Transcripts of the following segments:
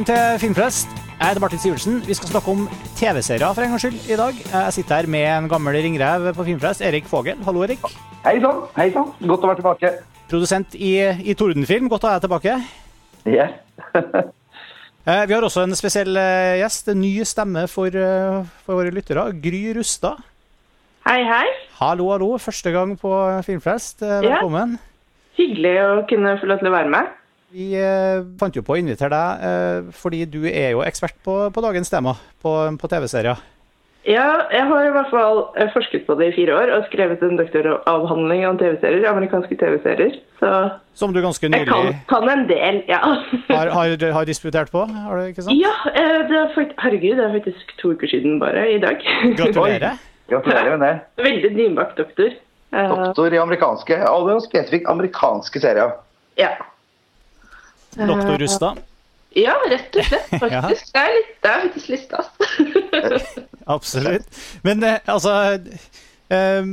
Velkommen til Filmprest. Jeg heter Martin Sivertsen. Vi skal snakke om TV-serier for en gangs skyld i dag. Jeg sitter her med en gammel ringrev på Filmprest, Erik Fogel. Hallo, Erik. Hei sann. Hei sann. Godt å være tilbake. Produsent i, i Tordenfilm. Godt å ha deg tilbake. Yes. Eh, Vi har også en spesiell eh, gjest. En ny stemme for, eh, for våre lyttere. Gry Rustad. Hei, hei. Hallo, hallo. Første gang på Filmfrelst. Velkommen. Ja. Hyggelig å kunne få lov til å være med. Vi eh, fant jo på å invitere deg eh, fordi du er jo ekspert på, på dagens tema, på, på TV-serier. Ja, jeg har i hvert fall eh, forsket på det i fire år og skrevet en doktoravhandling om TV-serier, amerikanske TV-serier. Så Som du ganske jeg kan, kan en del, ja. har, har, har disputert på, har du ikke sant? Ja, eh, det er herregud, det er faktisk to uker siden bare i dag. Gratulerer. Gratulerer med det. Veldig nybakt doktor. Eh, Doktor i amerikanske, og spesifikt amerikanske serier. ja. Doktor Rustad. Ja, rett og slett, faktisk. Det er litt, det er faktisk litt stas. Absolutt. Men eh, altså eh,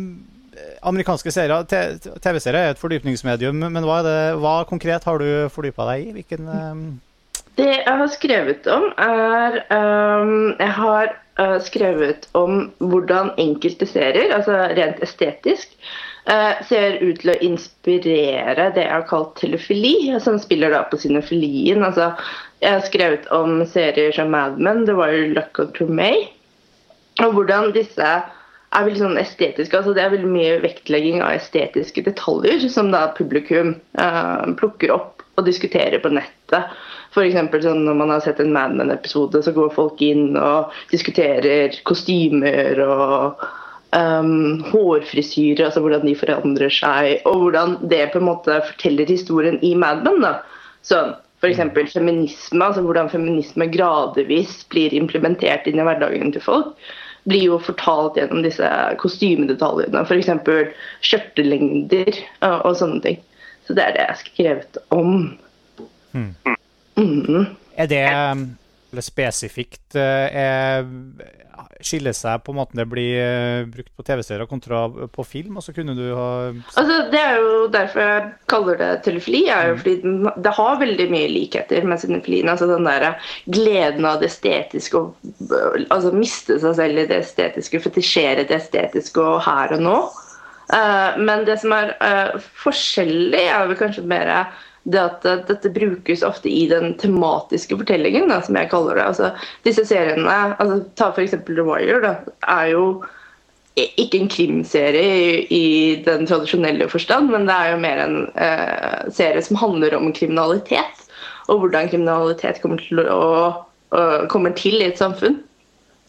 Amerikanske serier, TV-serier er et fordypningsmedium, men hva, det, hva konkret har du fordypa deg i? Hvilken eh, Det jeg har skrevet om, er um, Jeg har uh, skrevet om hvordan enkelte serier, altså rent estetisk, eh, ser ut til å inspirere det jeg har kalt telefili, som spiller da på sinofilien. Altså, jeg har skrevet om serier som Mad Men, The Wire, Luck of Tromay. og hvordan disse er veldig sånn estetiske. altså Det er veldig mye vektlegging av estetiske detaljer som da publikum eh, plukker opp og diskuterer på nettet. F.eks. Sånn når man har sett en Mad Men-episode, så går folk inn og diskuterer kostymer og um, hårfrisyrer, altså hvordan de forandrer seg, og hvordan det på en måte forteller historien i Mad Men. da. Sånn, F.eks. feminisme, altså hvordan feminisme gradvis blir implementert inn i hverdagen til folk blir jo fortalt gjennom disse kostymedetaljene. F.eks. skjørtelengder og, og sånne ting. Så det er det jeg har skrevet om. Mhm. Er det eller spesifikt eh, er, Skiller seg på måten det blir eh, brukt på TV-serier kontra på film? Og så kunne du ha Altså, det er jo derfor jeg kaller det telefili. er jo fordi den, Det har veldig mye likheter med cinefilien. Altså den der gleden av det estetiske, og altså miste seg selv i det estetiske, fetisjere det estetiske og her og nå. Eh, men det som er forskjellig, er vel kanskje mer det at eh, dette brukes ofte i den tematiske fortellingen, da, som jeg kaller det. Altså, disse seriene, altså, ta f.eks. The Wire, da, er jo ikke en krimserie i, den tradisjonelle forstand, men det er jo mer en eh, serie som handler om kriminalitet. Og hvordan kriminalitet kommer til, å, å, kommer til i et samfunn.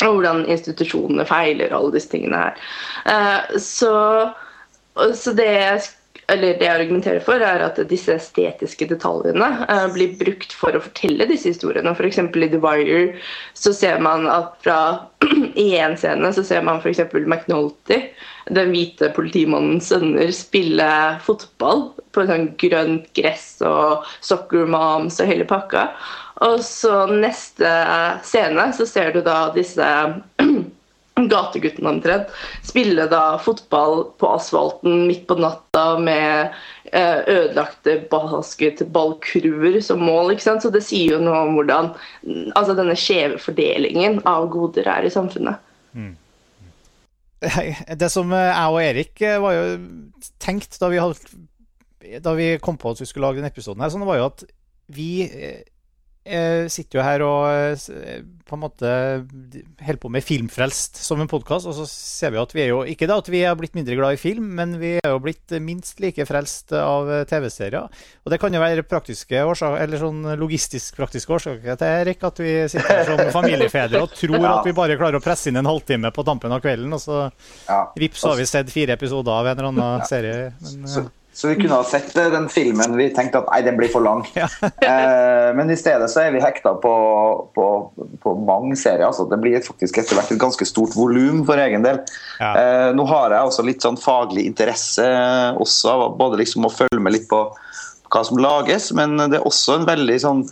Og hvordan institusjonene feiler og alle disse tingene her. Eh, så, så det jeg eller det jeg argumenterer for, er at disse estetiske detaljene eh, blir brukt for å fortelle disse historiene. F.eks. i The Wire så ser man at fra I én scene så ser man f.eks. McNulty, den hvite politimannens sønner, spille fotball på sånn grønt gress og soccer moms og hele pakka. Og så neste scene så ser du da disse gateguttene omtrent spille da fotball på asfalten midt på natta med eh, ødelagte basketballkruer som mål. ikke sant? Så det sier jo noe om hvordan mm, altså denne skjeve fordelingen av goder er i samfunnet. Det som eh, jeg og Erik eh, var jo tenkt da vi, hadde, da vi kom på at vi skulle lage denne episoden, her, sånn var jo at vi eh, eh, sitter jo her og eh, eh, på en måte holder på med Filmfrelst som en podkast, og så ser vi at vi er jo ikke da at vi er blitt mindre glad i film, men vi er jo blitt minst like frelst av TV-serier. Og det kan jo være praktiske årsaker, eller sånn logistisk-praktiske årsaker til Erik, at vi sitter her som familiefedre og tror Ja. at vi bare klarer å presse inn en halvtime på tampen av kvelden, og så Ja. Vips, har vi sett fire episoder av en eller annen serie. Men, Så, så vi kunne ha sett eh, den filmen. Vi tenkte at nei, den blir for lang. eh, men i stedet så er vi hekta på, på, på mange serier. Altså, det blir faktisk etter hvert et ganske stort volum for egen del. Ja. Eh, nå har jeg også litt sånn faglig interesse også, både liksom å følge med litt på hva som lages, men det er også en veldig sånn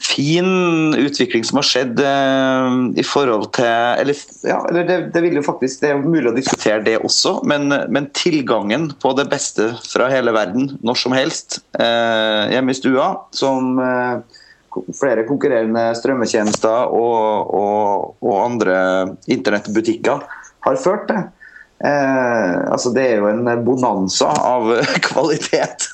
fin utvikling som har skjedd eh, i forhold til Eller, ja, eller det, det, vil jo faktisk, det er mulig å diskutere det også, men, men tilgangen på det beste fra hele verden når som helst eh, hjemme i stua, som eh, flere konkurrerende strømmetjenester og, og, og andre internettbutikker har ført til. Eh, altså det er jo en bonanza av kvalitet.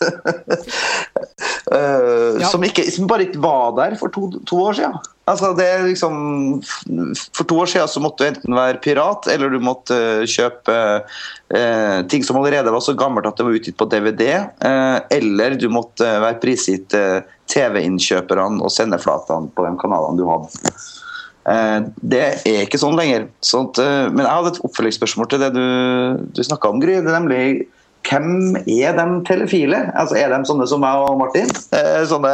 eh, Ja. som, ikke, som bare ikke var der for to, to år siden. Altså det liksom, for to år siden så måtte du enten være pirat, eller du måtte kjøpe eh, ting som allerede var så gammelt at det var utgitt på DVD. Eh, eller du måtte være prisgitt eh, TV-innkjøperne og sendeflatene på de kanalene du hadde. Eh, Det er ikke sånn lenger. Sånt, eh, men jeg hadde et oppfølgingsspørsmål til det du, du snakka om, Gry. Det er nemlig hvem er de telefile? Altså, Er de sånne som meg og Martin? Eh, Sånne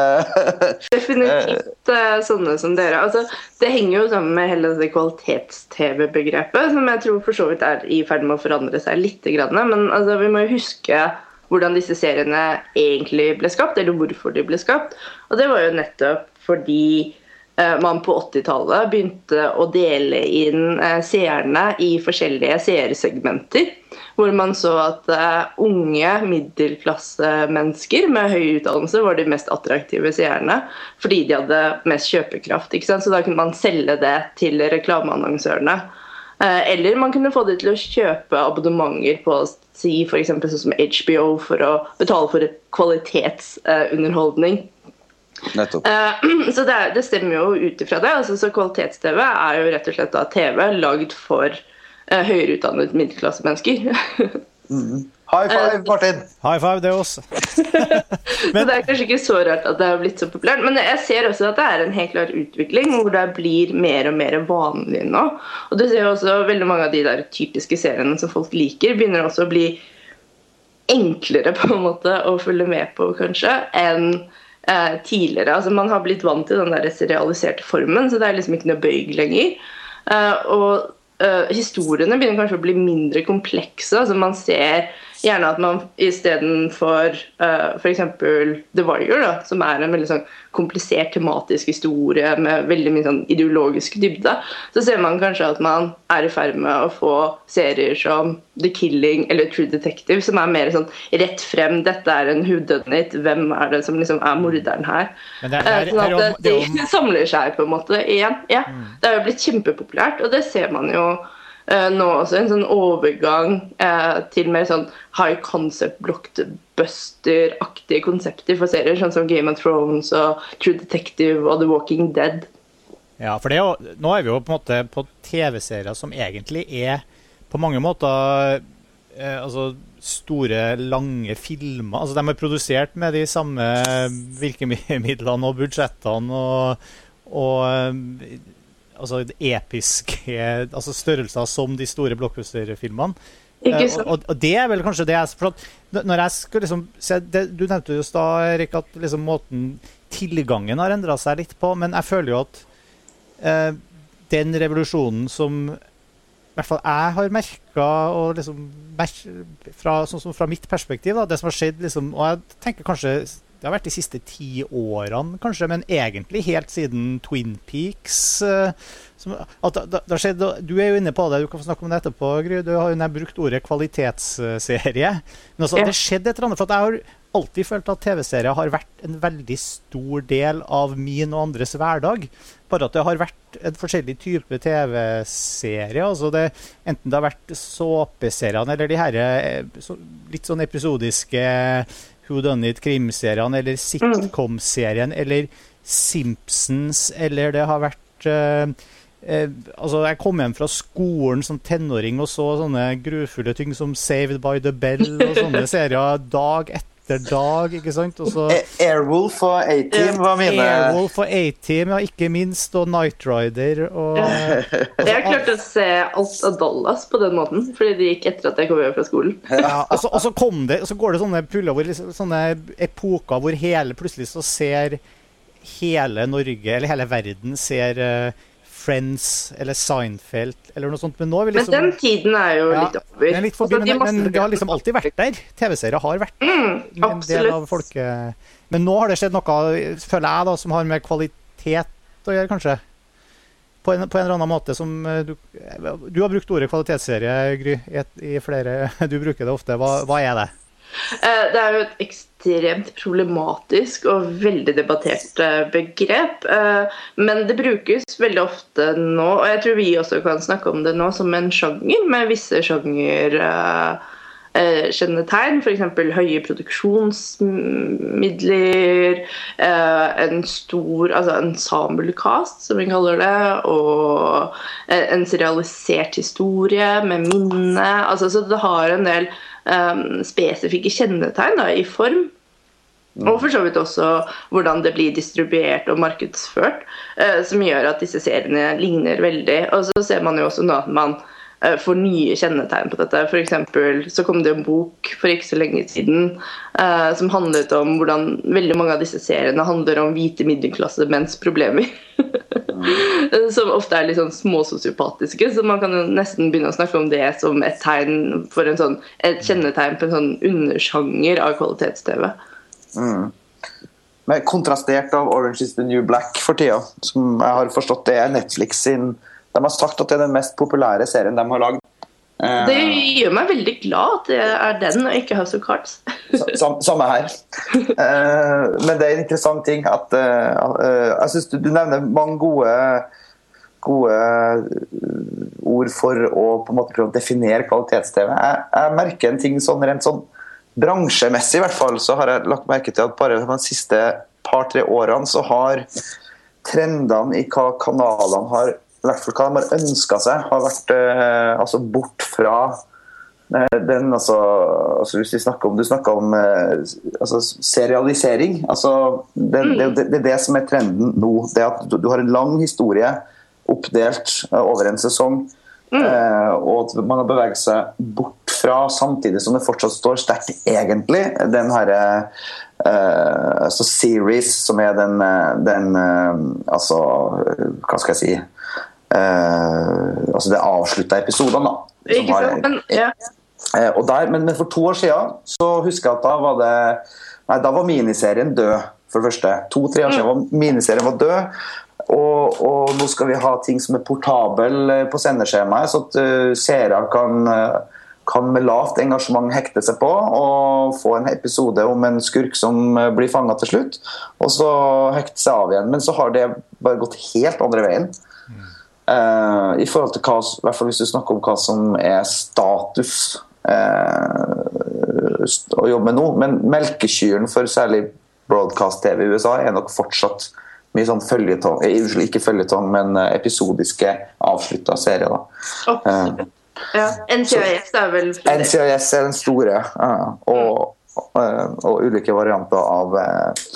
Definitivt sånne som dere. Altså, det henger jo sammen med hele det kvalitets-TV-begrepet, som jeg tror for så vidt er i ferd med å forandre seg litt. Men altså, vi må jo huske hvordan disse seriene egentlig ble skapt, eller hvorfor de ble skapt. Og det var jo nettopp fordi man på 80-tallet begynte å dele inn eh, seerne i forskjellige seersegmenter. Hvor man så at eh, unge middelklassemennesker med høy utdannelse var de mest attraktive seerne fordi de hadde mest kjøpekraft. Så da kunne man selge det til reklameannonsørene. Eh, Eller man kunne få de til å kjøpe abonnementer på si f.eks. sånn som HBO for å betale for kvalitetsunderholdning. Nettopp. Eh, Så det, er- det stemmer jo ut ifra det. Altså, så Kvalitets-TV er jo rett og slett da TV lagd for uh, høyere utdannet middelklassemennesker. High five, Martin! High five, det også oss. så det er kanskje ikke så rart at det har blitt så populært. Men jeg ser også at det er en helt klar utvikling hvor det blir mer og mer vanlig nå. Og du ser jo også veldig mange av de der typiske seriene som folk liker, begynner også å bli enklere på en måte å følge med på, kanskje, enn eh, tidligere. Altså Man har blitt vant til den der serialiserte formen, så det er liksom ikke noe bøyg lenger. Eh, og eh, historiene begynner kanskje å bli mindre komplekse. altså Man ser gjerne at man istedenfor uh, f.eks. The Warrior, da, som er en veldig sånn komplisert tematisk historie med veldig mye sånn ideologisk dybde, så ser man kanskje at man er i ferd med å få serier som The Killing eller True Detective, som er mer sånn rett frem. Dette er en whodunit. Hvem er det som liksom er morderen her? Men det, Eh, er- Sånn at det er de samler seg på en måte igjen. Ja, Det er jo blitt kjempepopulært, og det ser man jo eh, nå også. En sånn overgang eh, til mer sånn high concept blockbuster-aktige konsepter for serier, sånn som Game of Thrones og True Detective og The Walking Dead. Ja, for er jo, nå er vi jo på en måte på TV-serier som egentlig er på mange måter eh, altså store, lange filmer. Altså De er produsert med de samme virkemidlene og budsjettene og, og eh, altså episke altså størrelser som de store blockbuster-filmene. Eh, og, og det er vel kanskje det jeg for Når jeg skal liksom se det, Du nevnte jo da, Erik, at liksom måten tilgangen har endra seg litt på, men jeg føler jo at eh, den revolusjonen som i hvert fall jeg har merka, og liksom fra, sånn som fra mitt perspektiv, da, det som har skjedd liksom, Og jeg tenker kanskje det har vært de siste ti årene, kanskje, men egentlig helt siden Twin Peaks. eh, som, at da, da skjedde, du er jo inne på det, du kan få snakke om det etterpå, Gry. Du har jo brukt ordet kvalitetsserie. Men altså, Ja. det skjedde et eller annet. For jeg har alltid følt at TV-serier har vært en veldig stor del av min og andres hverdag. Bare at det har vært en forskjellig type TV-serie. Altså det, enten det har vært såpeseriene eller de her eh, så, litt sånn episodiske Who Done It krimseriene, eller sitcom-serien, eller Simpsons, eller det har vært eh, eh, altså Jeg kom hjem fra skolen som tenåring og så sånne grufulle ting som Saved by the Bell og sånne serier dag etter dag, ikke sant? Også, Airwolf og A-Team var mine Airwolf og A-Team, ja, ikke minst, og Night Rider og Jeg har klart å se alt av Dallas på den måten, fordi det gikk etter at jeg kom hjem fra skolen. Ja, og, så, og så kom det, og så går det sånne puller hvor liksom, sånne epoker hvor hele plutselig så ser hele Norge, eller hele verden, ser eh, Friends eller Seinfeld eller noe sånt. Men vi Men liksom den tiden er jo ja, litt over. den litt forbi, Altså, de men, men det har liksom alltid vært der. TV-serier har vært Mm, en del av folke... Men nå har det skjedd noe, føler jeg, da, som har med kvalitet å gjøre, kanskje. På en, på en eller annen måte som eh, du, du har brukt ordet kvalitetsserie, Gry, i, i flere Du bruker det ofte. Hva, hva er det? Eh, det er jo et ekstremt problematisk og veldig debattert eh, begrep. eh, Men det brukes veldig ofte nå, og jeg tror vi også kan snakke om det nå, som en sjanger med visse sjanger eh, eh, f.eks. høye produksjonsmidler, en stor altså ensemble-cast, som vi kaller det, og en serialisert historie med minne. Altså, så det har en del eh, spesifikke kjennetegn da, i form. Og for så vidt også hvordan det blir distribuert og markedsført, Uh, som gjør at disse seriene ligner veldig. Og så ser man jo også nå at man uh, får nye kjennetegn på dette. For så kom det en bok for ikke så lenge siden uh, som handlet om hvordan veldig mange av disse seriene handler om hvite middelklasse menns problemer. som ofte er litt sånn småsosiopatiske, så man kan jo nesten begynne å snakke om det som et tegn for en sånn, et kjennetegn på en sånn undersjanger av kvalitets-TV. Mm. Men kontrastert av Orange is the New Black for tida, som jeg har forstått det er Netflix sin De har sagt at det er den mest populære serien de har lagd. Eh, Det gjør meg veldig glad at det er den, og ikke House of Cards. Samme her. Eh, men det er en interessant ting at eh, Jeg syns du, nevner mange gode gode ord for å på en måte prøve å definere kvalitets-TV. Jeg, jeg merker en ting sånn rent sånn bransjemessig i hvert fall, så har jeg lagt merke til at bare de siste par-tre årene så har trendene i hva kanalene har hvert fall hva de har ønska seg, har vært eh, altså bort fra eh, den, altså, altså Hvis vi snakker om, du snakker om eh, altså serialisering altså det, det, det, det er det som er trenden nå. Det at du, du har en lang historie oppdelt eh, over en sesong. Eh, og at man har beveget seg bort fra, samtidig som det fortsatt står sterkt, egentlig, den herre eh, altså series, som er den, den eh, Altså, hva skal jeg si Altså det avslutta episodene, da. Ikke sant? Men, ja. Eh, der, men, men for to år siden så husker jeg at da var det Nei, da var miniserien død, for det første. To-tre år siden var miniserien var død. Og, og nå skal vi ha ting som er portabel eh, på sendeskjemaet, så at uh, seere kan, eh, kan med lavt engasjement hekte seg på og få en episode om en skurk som eh, blir fanga til slutt, og så hekte seg av igjen. Men så har det bare gått helt andre veien. Eh, I forhold til hva, i hvert fall hvis du snakker om hva som er status uh, å jobbe med nå. Men melkekyren for særlig broadcast-TV i USA er nok fortsatt mye sånn føljetong eh, Unnskyld, ikke føljetong, men episodiske avslutta serier. da. Absolutt. Ja. NCIS er vel flere. NCIS er den store, ja, og, eh, og ulike varianter av eh,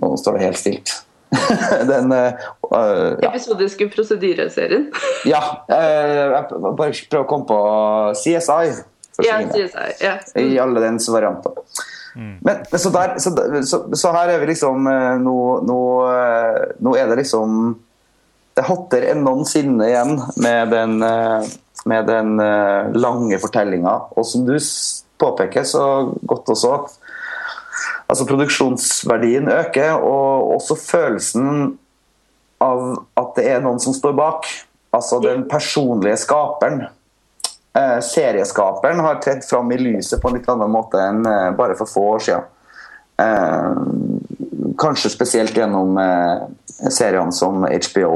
Nå står det helt stilt. den ja. Episodiske prosedyreserien. Ja, Uh, jeg bare prøv å komme på CSI. Ja. CSI. Ja. I alle dens varianter. Men så, der, så, så, så her er vi liksom nå, nå, nå er det liksom Det hotter enn noensinne igjen med den, med den lange fortellinga. Og som du påpeker så godt også, altså produksjonsverdien øker, og også følelsen av at det er noen som står bak. Altså den personlige skaperen. Eh, serieskaperen har tredd fram i lyset på en litt annen måte enn eh, bare for få år siden. Eh, kanskje spesielt gjennom eh, seriene som HBO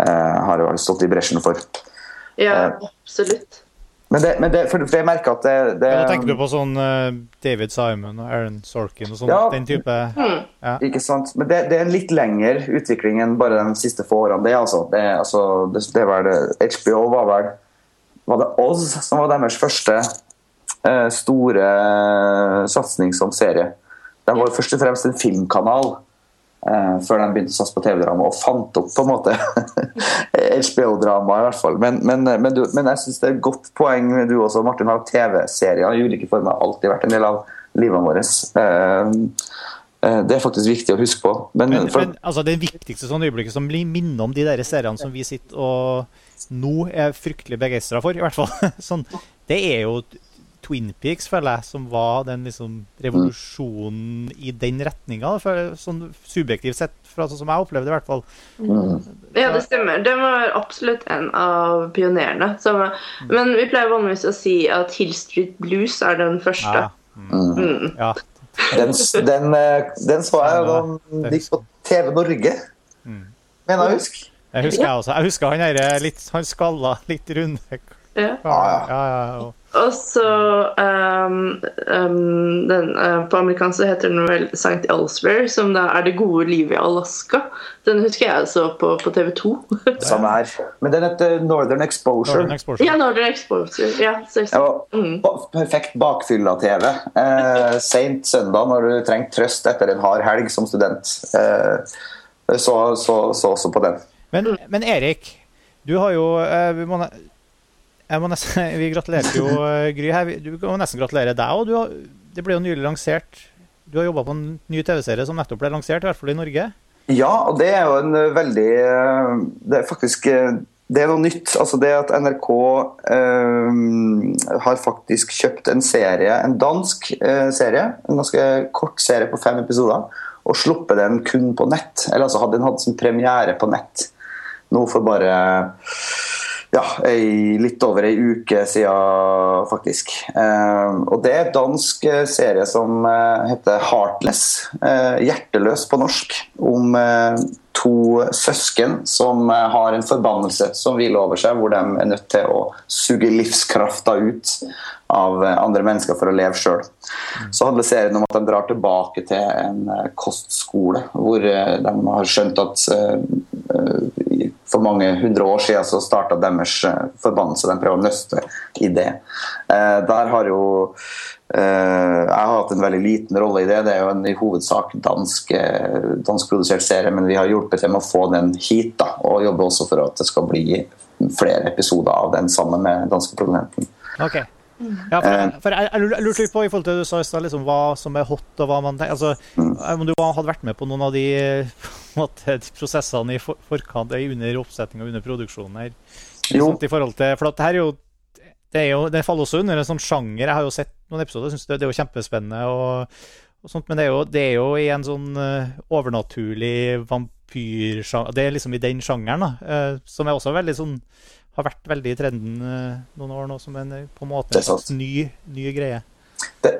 eh, har stått i bresjen for. ja, Eh. absolutt. Men, det, men det, for, for jeg merker at det, det Ja, da tenker du på sånn uh, David Simon og Aaron Sorkin og sånn, Ja. den type Ikke sant? Men det, det er en litt lengre utvikling enn bare de siste få årene. Det, altså, det, altså, det, det var det. HBO var vel Var det Oz som var deres første uh, store satsing som serie? De var først og fremst en filmkanal eh, før de begynte å satse på TV-drama, og fant opp på en måte HBO-drama, i hvert fall. Men, men, men, du, men jeg syns det er et godt poeng du også, Martin, har TV-serier i ulike former alltid vært en del av livet vårt. Eh, eh, det er faktisk viktig å huske på. Men, for, altså, det viktigste sånn øyeblikket som blir minner om de der seriene som vi sitter og nå er fryktelig begeistra for, i hvert fall, sånn, det er jo Twin Peaks, føler jeg, som var den liksom revolusjonen i den retninga. Sånn subjektivt sett, fra sånn som jeg opplevde det, i hvert fall. Ja, det stemmer. Den var absolutt en av pionerene. Så, men vi pleier vanligvis å si at Hill Street Blues er den første. Ja. Mm. ja. Den, den, eh, den så jeg da den gikk på TV Norge, mener jeg å huske. Jeg husker jeg også. Jeg husker han der litt Han skalla, litt runde Ja. ja, ja, ja. Og så um, um, den, uh, På amerikansk så heter den vel St. Elsewhere, som da er Det gode livet i Alaska. Den husker jeg så på, på TV 2. Samme her. Men den heter Northern Exposure. Northern Exposure. ja, Northern Exposure. Ja, mm. perfekt bakfylla-TV. Eh, Seint søndag når du trenger trøst etter en hard helg som student. Eh, så, så, så også på den. Men, men Erik, du har jo eh, vi må nesten, Vi gratulerte jo eh, Gry her. Du må nesten gratulere deg òg. Det ble jo nylig lansert Du har jobba på en ny TV-serie som nettopp ble lansert, i hvert fall i Norge. Ja, og det er jo en eh, veldig eh, Det er faktisk det er noe nytt. altså Det at NRK eh, har faktisk kjøpt en serie, en dansk eh, serie, en ganske kort serie på fem episoder, og sluppet den kun på nett. Eller altså hadde den hatt sin premiere på nett nå for bare ja, ei, litt over ei uke siden, faktisk. Eh, og Det er en dansk eh, serie som eh, heter 'Heartless', eh, hjerteløs på norsk, om eh, to søsken som eh, har en forbannelse som hviler over seg, hvor de er nødt til å suge livskrafta ut av andre mennesker for å leve sjøl. Så handler serien om at de drar tilbake til en kostskole, hvor de har skjønt at for mange hundre år siden så starta deres eh, forbannelse. De prøver å nøste i det. Eh, Der har jo eh, Jeg har hatt en veldig liten rolle i det. Det er jo en i hovedsak dansk, eh, danskprodusert serie, men vi har hjulpet til med å få den hit. da, Og jobber også for at det skal bli flere episoder av den sammen med danske produsenten. Ok. Ja, for, jeg, for jeg, jeg lurte litt på i forhold til det du sa i stad, liksom, hva som er hot, og hva man tenker altså, Om du hadde vært med på noen av de, måte, prosessene i forkant, er under oppsetning og under produksjonen her? Jo. I forhold til, for her er jo det, er jo, det faller også under en sånn sjanger. Jeg har jo sett noen episoder, jeg synes det, det er jo kjempespennende. Og, og sånt, men det er, jo, det er jo i en sånn eh, overnaturlig vampyrsjanger Det er liksom i den sjangeren, da. eh, som er også veldig sånn har vært veldig i trenden eh, noen år nå, som en på en måte en ny, ny greie.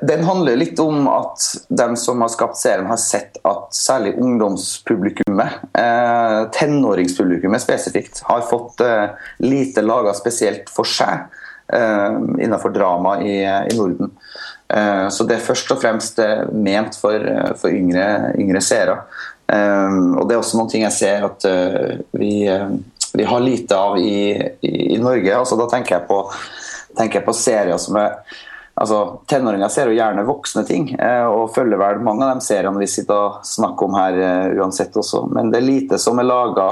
Den- handler litt om at de som har skapt serien, har sett at særlig ungdomspublikummet, eh, tenåringspublikummet spesifikt, har fått eh, lite laga spesielt for seg eh, innenfor drama i, i Norden. Eh, så det er først og fremst eh, ment for, eh, for yngre, yngre seere. Og det er også noen ting jeg ser at vi, vi har lite av i, i, i Norge. Altså, da tenker jeg på, tenker jeg på serier som er Altså, Tenåringer ser jo gjerne voksne ting, eh, og følger vel mange av de seriene vi sitter og snakker om her eh, uansett også. Men det er lite som er laga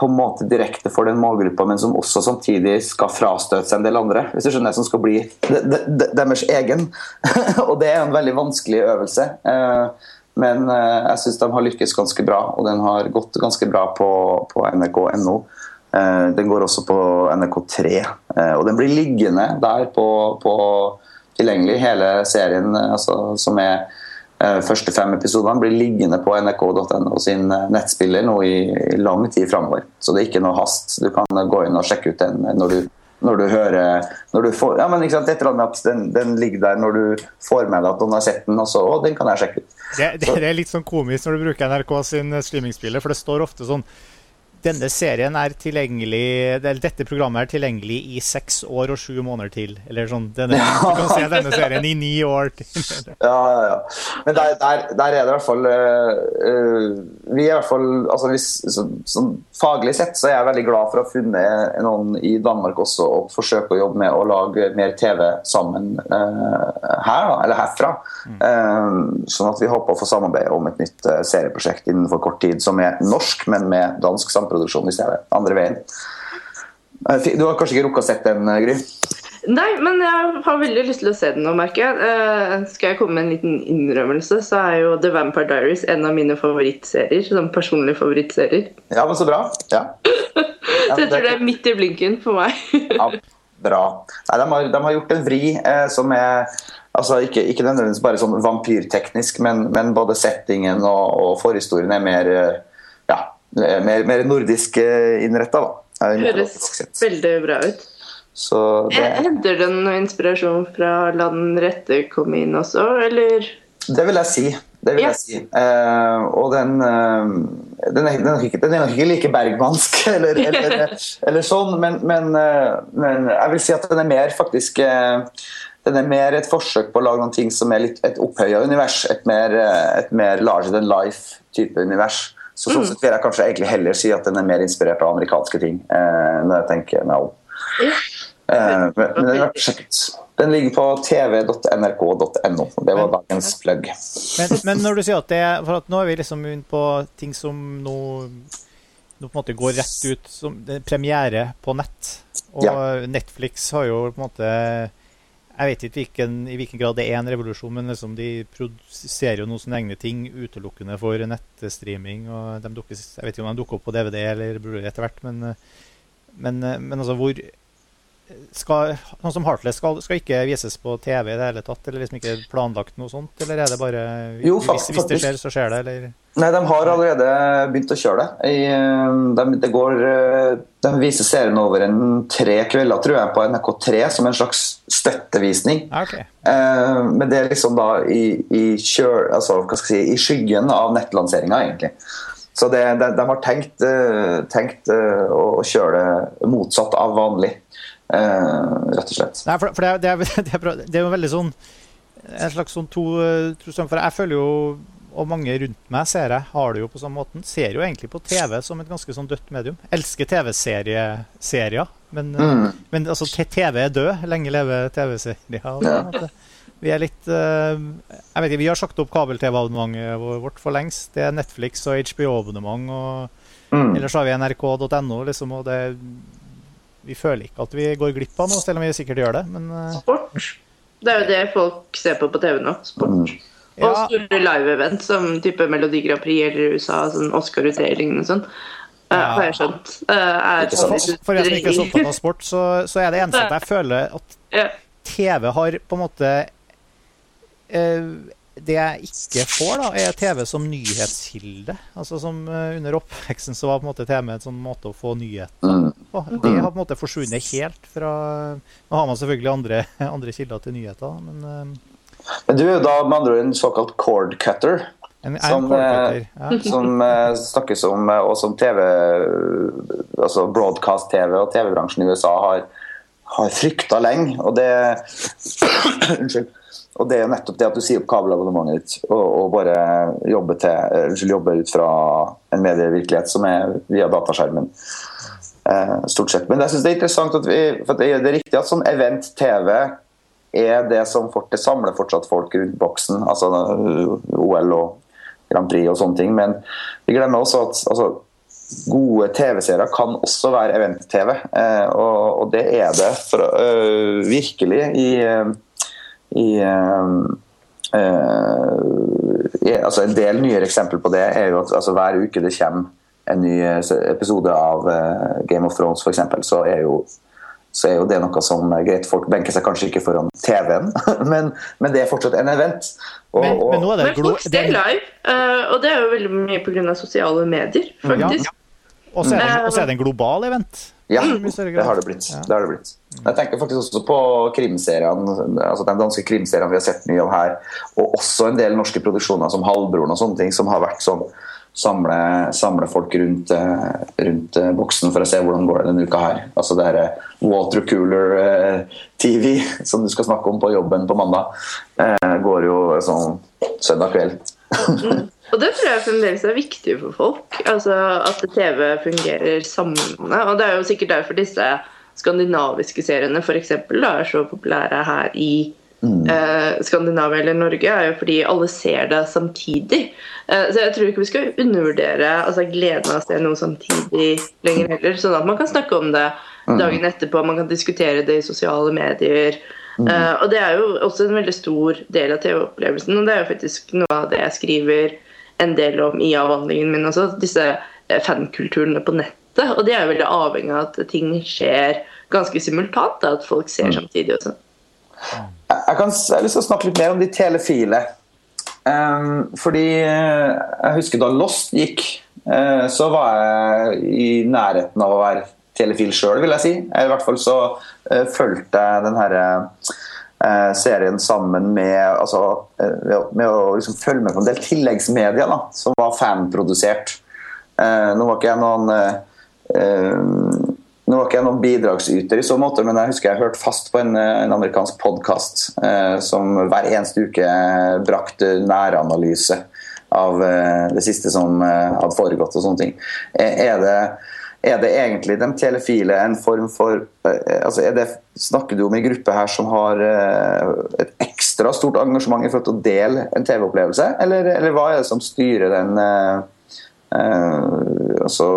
på en måte direkte for den målgruppa, men som også samtidig skal frastøte seg en del andre. hvis du skjønner, Som skal bli de, de, de, deres egen. og det er en veldig vanskelig øvelse. Eh, men jeg syns de har lykkes ganske bra, og den har gått ganske bra på, på nrk.no. Eh, Den går også på NRK3, eh, og den blir liggende der på, på tilgjengelig. Hele serien eh, altså, som er første fem episodene blir liggende på nrk.no sin nettspiller nå i, i lang tid framover. Så det er ikke noe hast. Du kan gå inn og sjekke ut den når du, når du hører når du får, ja, men ikke sant, Et eller annet med at den, den ligger der når du får med deg at noen har sett den, og så å, den kan jeg sjekke ut. Det, det, det er litt sånn komisk når du bruker NRK sin streamingspiller, for det står ofte sånn denne serien er tilgjengelig Dette programmet er tilgjengelig i seks år og sju måneder til. Eller sånn. Denne, du kan se denne serien i ni år til. Ja, ja, ja. Men der, der, der er det i hvert fall øh, Vi er i hvert fall altså hvis, så, så, Faglig sett så er jeg veldig glad for å ha funnet noen i Danmark også og forsøke å jobbe med å lage mer TV sammen uh, her, da, eller herfra. Eh, sånn at vi håper å få samarbeide om et nytt serieprosjekt innenfor kort tid som er norsk, men med dansk samproduksjon i stedet. Andre veien. Eh, Du har kanskje ikke rukket å sett den, Gry? Nei, men jeg har veldig lyst til å se den nå, merker jeg. Eh, skal jeg komme med en liten innrømmelse, så er jo The Vampire Diaries en av mine favorittserier. Sånn personlige favorittserier. Ja, men så bra. Ja. Så jeg tror det er midt i blinken for meg. Ja. bra. Nei, de har, de har gjort en vri eh, som er altså ikke, ikke nødvendigvis bare sånn vampyrteknisk, men, men både settingen og, og, forhistorien er mer, eh, ja, mer, mer nordisk innretta. Høres veldig bra ut. Så det... Henter den noe inspirasjon fra La den rette komme inn også, eller? Det vil jeg si. Det vil jeg si. Uh, og den, uh, den, er, den, er ikke, den, er, nok ikke like bergmansk eller, eller, eller sånn, men, men, uh, men, jeg vil si at den er mer faktisk den er mer et forsøk på å lage noen ting som er litt et opphøya univers. Et mer, et mer larger than life-type univers. Så sånn mm. sett vil jeg kanskje egentlig heller si at den er mer inspirert av amerikanske ting. når jeg tenker meg om. men, men den er den ligger på tv.nrk.no. Det var dagens plugg. Men, men, når du sier at det For at nå er vi liksom på ting som nå, nå på en måte går rett ut som premiere på nett. Og ja. Netflix har jo på en måte Jeg vet ikke hvilken, i hvilken grad det er en revolusjon, men liksom de produserer jo noen sånne egne ting utelukkende for nettstreaming. og dukker, Jeg vet ikke om de dukker opp på DVD eller Blu-ray etter hvert, men, men, men altså hvor skal, Noe som Heartless skal, skal, ikke vises på TV i det hele tatt? Eller liksom ikke planlagt noe sånt? Eller er det bare jo, hvis, hvis, det skjer, så skjer det? Eller? Nei, de har allerede begynt å kjøre det. I, de, det går, de viser serien over en tre kvelder, tror jeg, på NRK3 som en slags støttevisning. Ah, okay. Eh, men det er liksom da i, i, kjør, altså, si, i skyggen av nettlanseringa, egentlig. Så det, de, de, har tenkt, eh, tenkt eh, å kjøre det motsatt av vanlig. Eh, rett og slett. Nei, for, for det, er, det, er, det, er, jo veldig sånn En slags sånn to, to For jeg føler jo, og mange rundt meg ser jeg, har det jo på samme måten. Ser jo egentlig på TV som et ganske sånn dødt medium. Elsker TV-serier, men, mm. men altså, TV er død. Lenge leve TV-serier. Ja. Vi er litt uh, Jeg vet ikke, vi har sagt opp kabel-TV-abonnementet vårt for lengst. Det er Netflix og HBO-abonnement. og mm. Ellers har vi nrk.no, liksom, og det vi føler ikke at vi går glipp av noe, selv om vi sikkert gjør det. Men, uh... Sport. Det er jo det folk ser på på TV nå. Sport. Mm. Ja. Og store live-event som type Melodi Grand Prix eller USA, sånn Oscar-utdelingen og sånn. Ja. Har jeg skjønt. Uh, er for, for jeg som ikke er så opptatt av sport, så, så, er det eneste at jeg føler at TV har på en måte uh, det jeg ikke får, da, er TV som nyhetskilde. Altså som Under oppveksten så var på en måte TV en sånn måte å få nyheter mm. på. Det har på en måte forsvunnet helt fra Nå har man selvfølgelig andre, andre kilder til nyheter, men Men du er jo da med andre ord en såkalt cord cutter. En, som, cord ja. som uh, snakkes om, og som TV Altså broadcast-TV og TV-bransjen i USA har, har frykta lenge. Og det Unnskyld. Og det er nettopp det at du sier opp kabelabonnementet ditt og, og, bare jobber, til, jobber, ut fra en medievirkelighet som er via dataskjermen. Eh, stort sett. Men jeg synes det er interessant at vi, for det er riktig at sånn event-TV er det som det samler fortsatt folk rundt boksen. altså OL og Grand Prix og sånne ting. Men vi glemmer også at altså, gode TV-serier kan også være event-TV. Eh, og, det er det for, øh, virkelig i øh, i Uh, altså En del nyere eksempler på det er jo at altså, hver uke det kommer en ny episode av Game of Thrones f.eks., så, er jo, så er jo det noe som er greit. Folk benker seg kanskje ikke foran TV-en, men, men, det er fortsatt en event. Og, men, men, men folk ser live, uh, og det er jo veldig mye pga. sosiale medier, faktisk. Ja. Og så er, er, det en global event. Ja, det har det blitt. Det har det blitt. Jeg tenker faktisk også på krimseriene, altså den danske krimserien vi har sett mye av her, og også en del norske produksjoner som Halvbroren og sånne ting, som har vært sånn samle, samle folk rundt, eh, rundt, eh, boksen for å se hvordan går det denne uka her. Altså det watercooler-TV eh, som du skal snakke om på jobben på mandag, går jo sånn søndag kveld. Mm. Og det tror jeg fremdeles er viktig for folk. Altså At TV fungerer samlende. Og det er jo sikkert derfor disse skandinaviske seriene for eksempel, da, er så populære her i mm. eh, Skandinavia eller Norge. er jo fordi alle ser det samtidig. Eh, så jeg tror ikke vi skal undervurdere altså, gleden av å se noe samtidig lenger heller. Sånn at man kan snakke om det mm. dagen etterpå, man kan diskutere det i sosiale medier. Mm. Uh, og det er jo også en veldig stor del av TV-opplevelsen, og det er jo faktisk noe av det jeg skriver en del om i avhandlingen min også. Disse eh, fankulturene på nettet. Og de er jo veldig avhengig av at ting skjer ganske simultant. At folk ser samtidig også. Jeg, kan, jeg har lyst til å snakke litt mer om de telefile. Um, fordi eh, jeg husker da Lost gikk, uh, så var jeg i nærheten av å være telefil sjøl, vil jeg si. I hvert fall så uh, fulgte jeg den herre uh, serien sammen med, altså, med å liksom følge med på en del tilleggsmedier da, som var fanprodusert. nå var ikke jeg noen nå var ikke jeg noen bidragsyter i så måte, men jeg husker jeg hørte fast på en, en amerikansk podkast eh, som hver eneste uke brakte næranalyse av eh, det siste som eh, hadde foregått og sånne ting. Er det, er det egentlig de telefile en form for eh, altså det, Snakker du om en gruppe her som har eh, et ekstra stort engasjement i forhold til å dele en TV-opplevelse, eller, eller, hva er det som styrer den eh, altså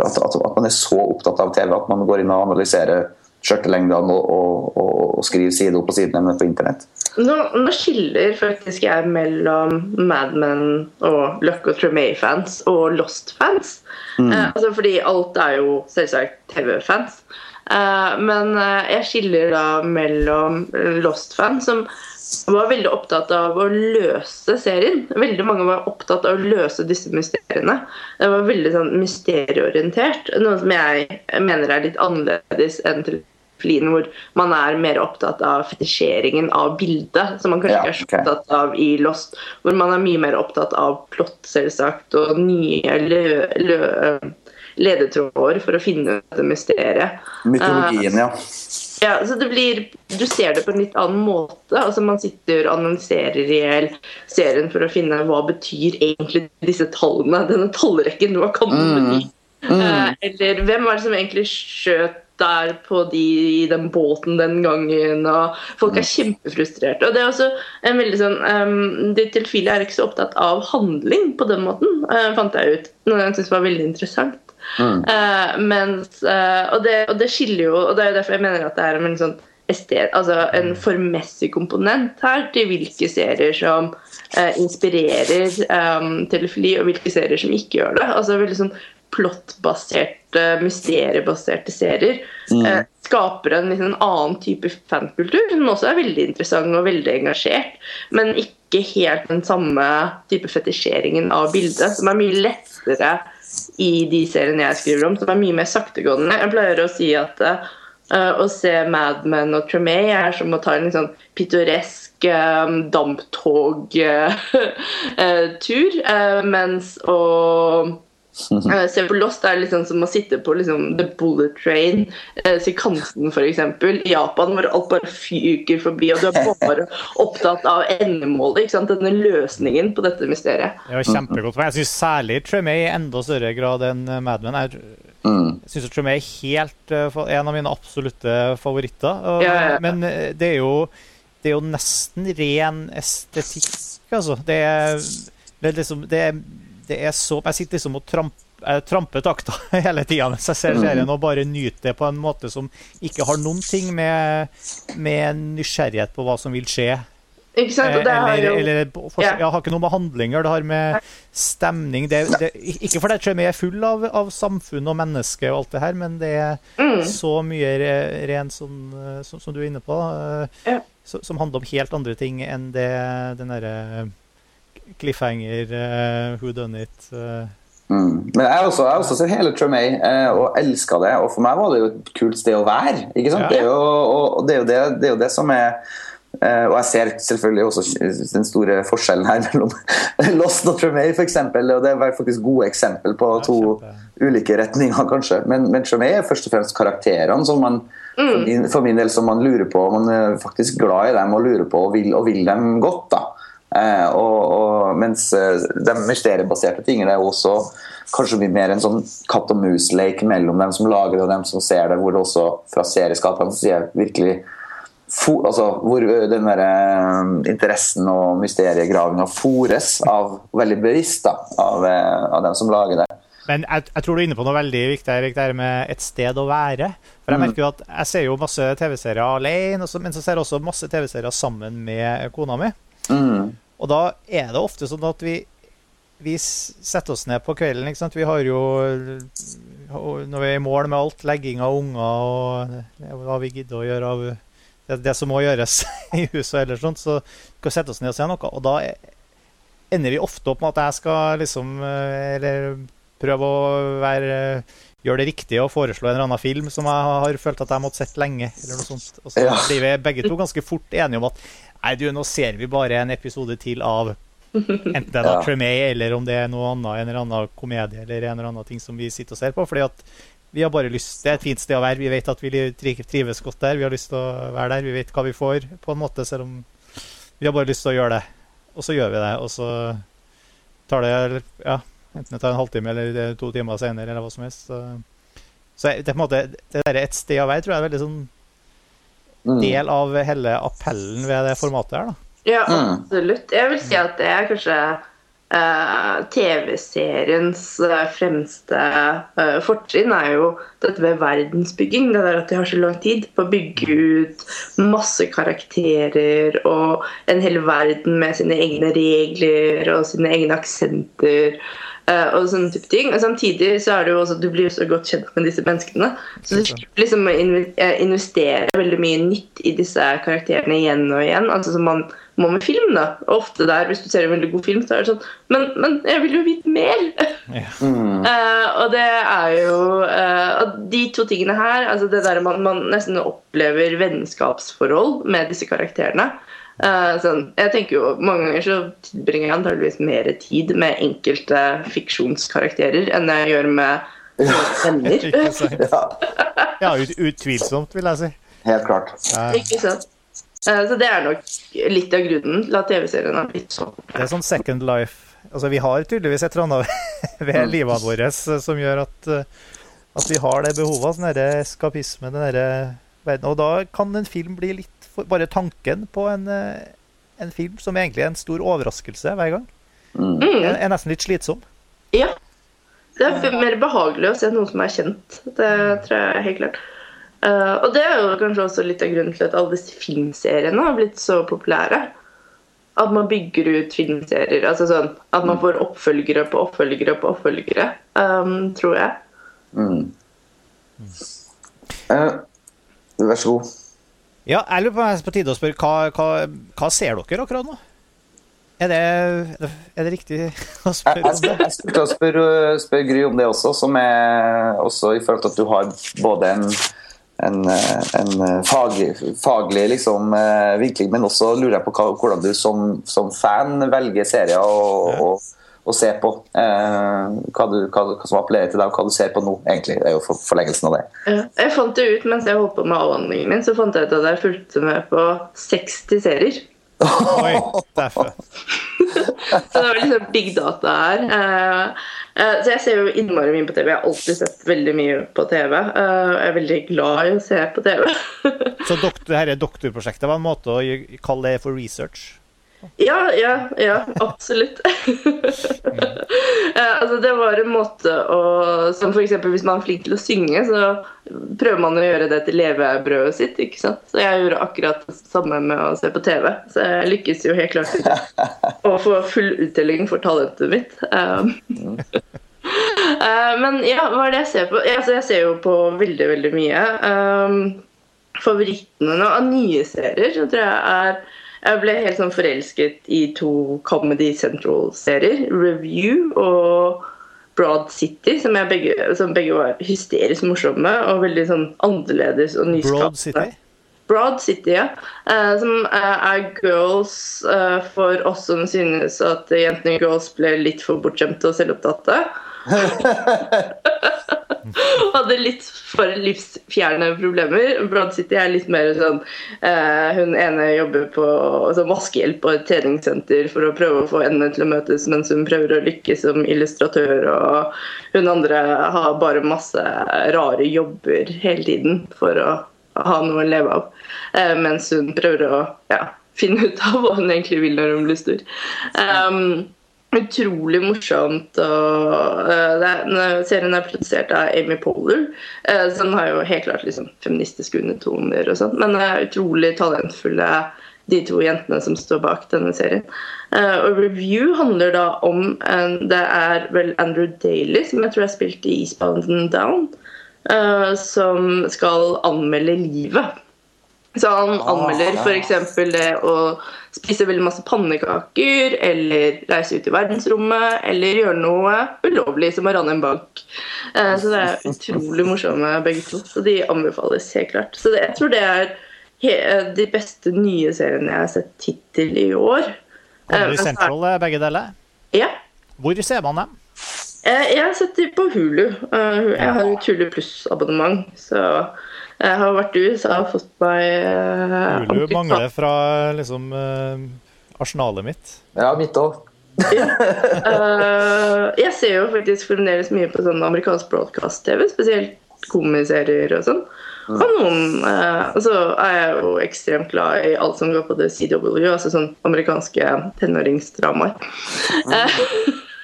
at, at, at, man er så opptatt av TV at man går inn og analyserer skjørtelengdene og, og, og, og, skriver side opp og side ned på internett. Nå, nå, skiller faktisk jeg mellom Mad Men og Luck og Tremay-fans og Lost-fans. Mm. Eh, altså fordi alt er jo selvsagt TV-fans. Eh, men eh, jeg skiller da mellom Lost-fan, som var veldig opptatt av å løse serien. Veldig mange var opptatt av å løse disse mysteriene. Det var veldig sånn mysterieorientert. Noe som jeg mener er litt annerledes enn til Flien, hvor man er mer opptatt av fetisjeringen av bildet, som man kanskje ikke ja, okay. er så opptatt av i Lost. Hvor man er mye mer opptatt av plott, selvsagt, og nye lø, lø, ledetråder for å finne dette mysteriet. Mytologien, ja. Ja, så det blir, Du ser det på en litt annen måte. altså Man sitter og annonserer i hjel serien for å finne hva betyr egentlig disse tallene. Denne tallrekken. Hva kan den mm. bety? Mm. Uh, eller hvem var det som egentlig skjøt der på de, i den båten den gangen? og Folk er mm. kjempefrustrerte. og det er også en veldig sånn, um, De tilfeldige er ikke så opptatt av handling på den måten, uh, fant jeg ut. Noe jeg syns var veldig interessant. Mm. Uh, mens, uh, og, det, og, det, skiller jo Og det er jo derfor jeg mener at det er en sånn estet, altså en formmessig komponent her til hvilke serier som uh, inspirerer um, telefili, og hvilke serier som ikke gjør det. Altså veldig sånn plottbaserte, mysteriebaserte serier mm. eh, skaper en, liksom, en, annen type fankultur, som også er veldig interessant og veldig engasjert, men ikke helt den samme type fetisjeringen av bildet, som er mye lettere i de seriene jeg skriver om, som er mye mer saktegående. Jeg pleier å si at uh, å se Mad Men og Tremay er som å ta en sånn pittoresk um, damptogtur, uh, mens å Uh, se på Lost er liksom som å sitte på liksom, The Bullet Train, uh, Sikansen f.eks. I Japan, hvor alt bare fyker forbi, og du er bare opptatt av endemålet. ikke sant? Denne løsningen på dette mysteriet. Det var kjempegodt. Men jeg syns særlig Tremay i enda større grad enn Mad Men. Jeg mm. syns Tremay er helt en av mine absolutte favoritter. Og, ja, ja, ja. Men det er, jo, det er jo nesten ren estetikk, altså. Det er, det er liksom det er det er så Jeg sitter liksom og tramper trampe takta hele tida mens jeg ser serien, og bare nyter det på en måte som ikke har noen ting med, med nysgjerrighet på hva som vil skje. Ikke sant? Og det eller, jo... eller for, ja. har ikke noe med handlinger, det har med stemning det, det, Ikke fordi jeg er full av, av, samfunn og menneske og alt det her, men det er mm. så mye rent som, som, som, du er inne på, ja. som handler om helt andre ting enn det den derre cliffhanger, uh, who done it. Uh. Mm. Men jeg har også, også sett hele Tremay uh, og elska det. Og for meg var det jo et kult sted å være. ikke sant? Ja. Det, er jo, og det, er det, det, er jo det, som er og jeg ser selvfølgelig også den store forskjellen her mellom Lost og Tremay f.eks. Og det er faktisk gode eksempel på to ja, ulike retninger, kanskje. Men, men Tremay er først og fremst karakterene som man mm. for, min, del som man lurer på. Man er faktisk glad i dem og lurer på og vil, og vil dem godt. da Eh, og, og, mens eh, de mysteriebaserte tingene er også kanskje mye mer en sånn katt og mus-lek mellom dem som lager det og dem som ser det, hvor det også fra serieskaperne sier virkelig For, altså, hvor eh, den der, interessen og mysteriegravinga fores av veldig bevisst da, av, av, dem som lager det. Men jeg, jeg, tror du er inne på noe veldig viktig Erik, det her, med et sted å være. For Jeg mm. merker jo at jeg ser jo masse TV-serier alene, men så ser jeg også masse TV-serier sammen med kona mi. Mm. Og da er det ofte sånn at vi vi setter oss ned på kvelden. ikke sant? Vi har jo Når vi er i mål med alt, legging av unger og hva vi gidder å gjøre av det, det som må gjøres i huset eller sånt, så skal vi sette oss ned og se noe. Og da ender vi ofte opp med at jeg skal liksom Eller prøve å være gjøre det riktige og foreslå en eller annen film som jeg har følt at jeg måtte sett lenge. eller noe sånt. Og så blir vi begge to ganske fort enige om at nei, du, nå ser vi bare en episode til av enten det er da ja. Tremay, eller om det er noe annet, en eller annen komedie eller en eller annen ting som vi sitter og ser på. fordi at vi har bare lyst, Det er et fint sted å være. Vi vet at vi trives godt der. Vi har lyst til å være der. Vi vet hva vi får, på en måte, selv om vi har bare lyst til å gjøre det. Og så gjør vi det. Og så tar det ja, Enten det tar en halvtime eller to timer senere, eller hva som helst. Så, så det, på en måte, det der et sted å være tror jeg er veldig sånn. Del av hele appellen ved det formatet her. da. Ja, mm. absolutt. Jeg vil si at det er kanskje uh, TV-seriens uh, fremste uh, fortrinn er jo dette med verdensbygging. Det der at de har så lang tid på å bygge ut masse karakterer og en hel verden med sine egne regler og sine egne aksenter. Uh, og sånne type ting. Og samtidig så er det jo også du blir jo så godt kjent med disse menneskene. Så du liksom eh, investere veldig mye nytt i disse karakterene igjen og igjen. Altså som man må med film, da. Og ofte der, hvis du ser en veldig god film, så er det sånn Men, men jeg vil jo vite mer! Yeah. Mm. Uh, og det er jo uh, Og de to tingene her, altså det der man, man nesten opplever vennskapsforhold med disse karakterene. Uh, sånn, jeg tenker jo Mange ganger så tilbringer jeg antageligvis mer tid med enkelte fiksjonskarakterer enn jeg gjør med venner. ja, ja ut, utvilsomt, vil jeg si. Helt klart. Uh, Ikke sant. Uh, så det er nok litt av grunnen til at TV-serien har blitt sånn. Det er sånn second life. Altså, vi har tydeligvis et eller annet ved livet vårt som gjør at, at vi har det behovet, sånn eskapisme, den derre verden. Og da kan en film bli litt bare tanken på en, eh, en, film som egentlig er en stor overraskelse hver gang, mm. er, er, nesten litt slitsom. Ja. Det er mer behagelig å se noe som er kjent. Det tror jeg er helt klart. Uh, og det er jo kanskje også litt av grunnen til at alle disse filmseriene har blitt så populære. At man bygger ut filmserier. altså sånn At man får oppfølgere på oppfølgere på oppfølgere, um, tror jeg. Mm. Uh, vær så god. Ja, jeg lurer på om det er på tide å spørre hva, hva, hva ser dere akkurat nå? Er det, er det riktig å spørre om det? Jeg skulle spørre, spørre Gry om det også, som er også i forhold til at du har både en, en, en fag, faglig liksom, eh, vinkling, men også lurer jeg på hvordan du som, som fan velger serier og, og å se på. Eh, hva, du, hva, hva, som appellerer til deg, og hva du ser på nå. egentlig, Det er jo for, forlengelsen av det. Ja, jeg fant det ut mens jeg holdt på med avhandlingen min, så fant jeg ut at jeg fulgte med på 60 serier. Oi, derfor. så det var liksom big data her. Eh, uh, så jeg ser jo innmari mye på TV. Jeg har alltid sett veldig mye på TV. Uh, jeg er veldig glad i å se på TV. så doktor, dette doktorprosjektet var en måte å kalle det for research? Ja, ja, ja, absolutt. altså, det var en måte å Som f.eks. hvis man er flink til å synge, så prøver man å gjøre det til levebrødet sitt. ikke sant? Så jeg gjorde akkurat det samme med å se på TV. Så jeg lykkes jo helt klart å få full uttelling for talentet mitt. Um, uh, men ja, hva er det jeg ser på? Altså, jeg ser jo på veldig, veldig mye. Um, favorittene nå av nye serier så tror jeg er jeg ble helt sånn forelsket i to Comedy Central-serier. Review og Broad City, som, begge, som, begge, var hysterisk morsomme og veldig sånn annerledes og nyskapende. Broad City? Broad City, ja. Uh, som uh, er girls uh, for oss som synes at jentene i girls ble litt for bortskjemte og selvopptatte. Hadde litt for livsfjerne problemer. Blant City er litt mer sånn eh, Hun ene jobber på altså, vaskehjelp på et treningssenter for å prøve å få endene til å møtes mens hun prøver å lykkes som illustratør. Og hun andre har bare masse rare jobber hele tiden for å ha noe å leve av. Eh, mens hun prøver å ja, finne ut av hva hun egentlig vil når hun blir stor. Um, utrolig morsomt. Og, uh, serien er produsert av Amy Poehler, uh, som har jo helt klart liksom, feministiske undertoner og sånn. Men uh, utrolig talentfulle de to jentene som står bak denne serien. Uh, og Review handler da om Det er vel Andrew Daly, som jeg tror har spilt i Eastbound and Down, som skal anmelde livet. Så han anmelder f.eks. det å spise veldig masse pannekaker, eller reise ut i verdensrommet, eller gjøre noe ulovlig, som å ranne en bank. Uh, så det er utrolig morsomme begge to. Så de anbefales helt klart. Så jeg tror det er de beste nye seriene jeg har sett hittil i år. Comedy Central, begge deler? Ja. Hvor ser man dem? Jeg har sett dem på Hulu. Jeg har et Hulu Pluss-abonnement. Så jeg har vært i USA og fått meg Hulu mangler fra liksom arsenalet mitt. Ja, mitt òg. uh, jeg ser jo faktisk fremdeles mye på sånn amerikansk broadcast-TV, spesielt komiserier og sånn. Og noen uh, Så er jeg jo ekstremt glad i alt som går på the CW, altså sånn amerikanske tenåringsdramaer.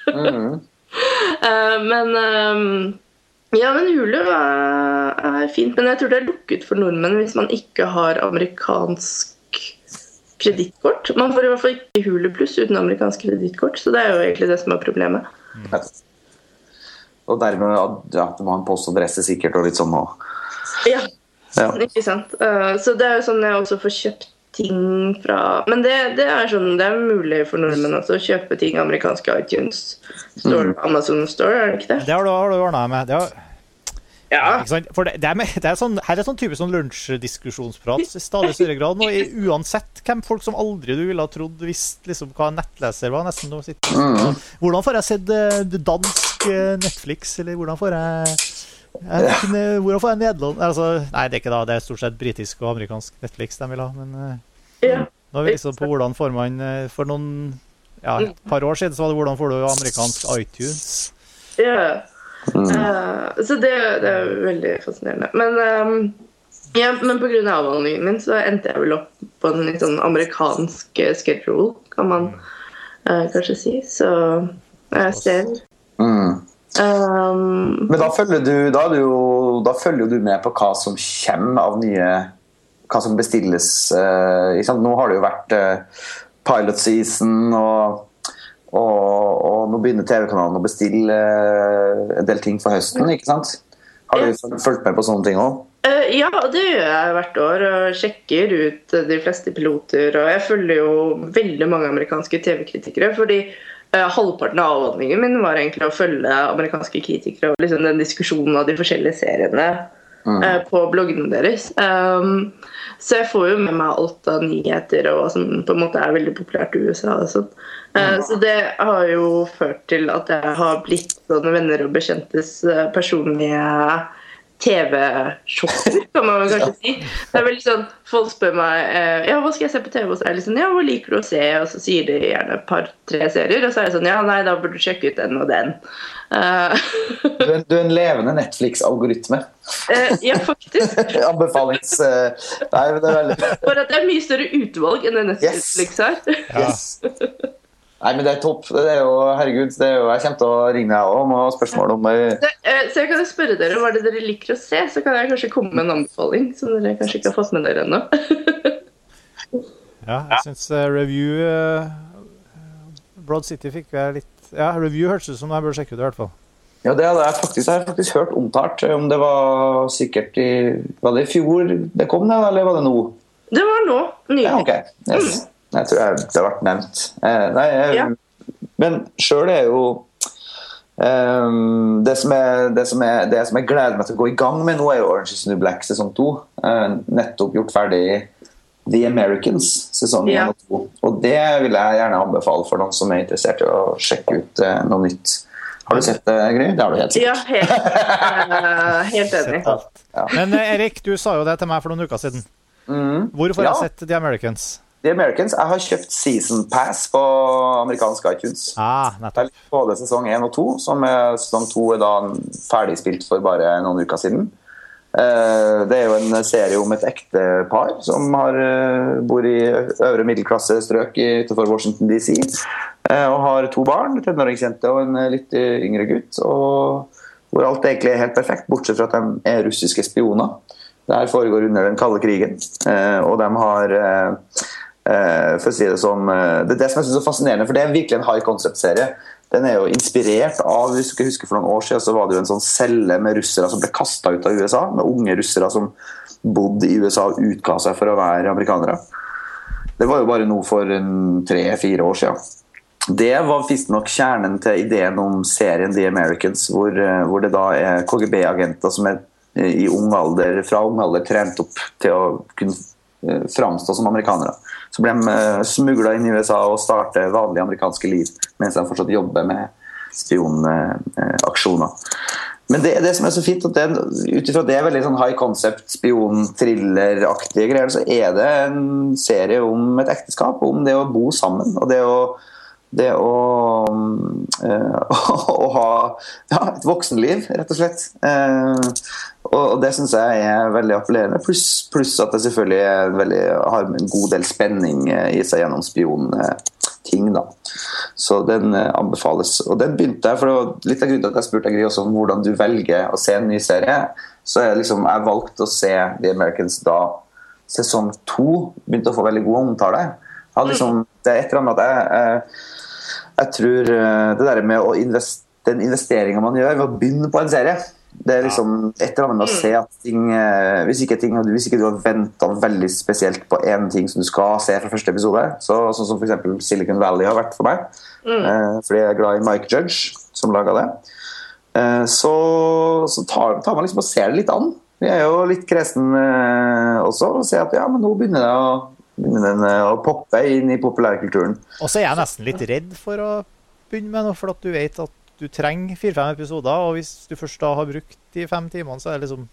Mm. eh, men eh, ja, men Hulu er, er fint. Men jeg tror det er lukket for nordmenn hvis man ikke har amerikansk kredittkort. Man får i hvert fall ikke Hulu pluss uten amerikansk kredittkort, så det er jo egentlig det som er problemet. Mm. Og dermed ja, du må ha en postadresse sikkert og litt sånn og ja. ja. Ikke sant. Uh, så det er jo sånn jeg også får kjøpt ting fra Men det, det, er sånn, det er mulig for nordmenn også å kjøpe ting amerikanske iTunes Store, mm. Amazon Store, er det ikke det? Det har du, har du ordna med. Det har, ja. For det, det, er, det er sånn, her er sånn type sånn lunsjdiskusjonsprat i stadig større grad nå. Uansett hvem folk som aldri du ville ha trodd visste liksom, hva en nettleser var. nesten sitter. Mm. Hvordan får jeg sett uh, dansk uh, Netflix, eller hvordan får jeg kunne, hvordan får jeg Nederland altså, Nei, det er ikke da, det er stort sett britisk og amerikansk Netflix de vil ha. Men uh, ja, nå er vi liksom på hvordan får man For noen ja, et par år siden så var det hvordan får du amerikansk iTunes. Ja. Uh, så det, det, er veldig fascinerende. Men, um, ja, men pga. avhandlingen min så endte jeg vel opp på en litt sånn amerikansk schedule, kan man uh, kanskje si. Så jeg ser mm. Um, Men da følger, du, da, du, da følger du med på hva som kommer av nye Hva som bestilles. Uh, Nå har det jo vært uh, pilot season, og, og, og nå begynner TV-kanalen å bestille uh, en del ting for høsten. ikke sant? Har du fulgt med på sånne ting òg? ja, det gjør jeg hvert år. og Sjekker ut de fleste piloter. Og jeg følger jo veldig mange amerikanske TV-kritikere. fordi halvparten av avhandlingen min var egentlig å følge amerikanske kritikere og liksom den diskusjonen av de forskjellige seriene mm. uh, på bloggene deres. Um, så jeg får jo med meg alt av nyheter og hva som på en måte er veldig populært i USA. og sånn. Uh. Så det har jo ført til at jeg har blitt sånne venner og bekjentes personlige TV-shopper, kan man kanskje si. Det er veldig sånn, Folk spør meg eh, ja, hva skal jeg se på TV, og så er jeg liksom, ja, hva liker du å se, og så sier de gjerne et par-tre serier, og så er jeg sånn ja, nei, da burde du sjekke ut den og den. Uh, du, er, du, er, en levende Netflix-algoritme. Uh, ja, faktisk. Anbefalings... Uh, nei, men det er veldig For at det er mye større utvalg enn det Netflix har. Yes. yes. Nei, men det er topp. Det er jo, herregud, det er jo, jeg kommer til å ringe deg òg med spørsmål om det, eh, Så jeg kan jo spørre dere hva det dere liker å se, så kan jeg kanskje komme med en anbefaling som dere kanskje ikke har fått med dere ennå. ja, jeg syns uh, review uh, Broad City fikk jeg litt Ja, review hørtes ut som jeg bør sjekke ut i hvert fall. Ja, det hadde jeg faktisk, jeg faktisk hørt omtalt. Om det var sikkert i Var det i fjor det kom, det, eller var det nå? Det var nå. Nylig. Ja, okay. yes. Mm. Jeg tror jeg, det har vært nevnt. Eh, nei, jeg, ja. Men sjøl er jo um, det, som er, det, som er, det som jeg gleder meg til å gå i gang med nå, er jo Orange is New Black sesong to. Uh, nettopp gjort ferdig The Americans sesong ja. og to. Og det vil jeg gjerne anbefale for noen som er interessert i å sjekke ut uh, noe nytt. Har du sett det, Gry? Det har du helt sikkert. Ja, helt, uh, helt enig. Ja. Men Erik, du sa jo det til meg for noen uker siden. Mm. Hvorfor har jeg sett The Americans? The Americans. Jeg har kjøpt season pass på amerikansk iTunes. Ah, Både sesong 1 og 2, som er, sesong 2 er da ferdigspilt for bare noen uker siden. Eh, det er jo en serie om et ektepar som har, eh, bor i øvre middelklasse strøk utenfor Washington DC. Eh, og har to barn, en tenåringsjente og en litt yngre gutt. Og hvor alt egentlig er helt perfekt, bortsett fra at de er russiske spioner. Det her foregår under den kalde krigen. Og de har for å si Det sånn, det er det som jeg synes er fascinerende, for det er virkelig en high concept-serie. Den er jo inspirert av hvis du husker For noen år siden så var det jo en sånn celle med russere som ble kasta ut av USA. Med unge russere som bodde i USA og utga seg for å være amerikanere. Det var jo bare noe for tre-fire år siden. Det var visstnok kjernen til ideen om serien The Americans, hvor, eh, hvor det da er KGB-agenter som er eh, i ung alder, fra ung alder trent opp til å kunne framstå som amerikanere. Så ble de smugla inn i USA og starter vanlige amerikanske liv, mens de fortsatt jobber med spionaksjoner. Men det, det, som er så fint, at ut ifra det veldig sånn high concept, spion-thriller-aktige greier, så er det en serie om et ekteskap, om det å bo sammen. og det å det å, øh, å ha ja, et voksenliv, rett og slett. Eh, og det syns jeg er veldig appellerende. Pluss plus at det selvfølgelig veldig, har en god del spenning eh, i seg gjennom spionting. da. Så den anbefales. Og den begynte jeg, for det var Litt av grunnen til at jeg spurte Gry også om hvordan du velger å se en ny serie, så jeg, liksom, jeg valgte å se The Americans da sesong to begynte å få veldig god omtale. Liksom, det er et eller annet at jeg, jeg tror eh, det der med å invest, den investeringa man gjør ved å begynne på en serie det er liksom et eller annet med å se at ting eh, Hvis ikke, ting, hvis ikke du har venta veldig spesielt på én ting som du skal se fra første episode, så, sånn som f.eks. Silicon Valley har vært for meg, mm. Eh, fordi jeg er glad i Mike Judge, som laga det, så, så tar, tar, man liksom og ser det litt an. Vi er jo litt kresen også og ser at ja, men nå begynner det å begynner den eh, å poppe inn i populærkulturen. Og så er jeg nesten litt redd for å begynne med noe, for at du vet at du trenger fire-fem episoder. Og hvis du først da har brukt de fem timene, så er det liksom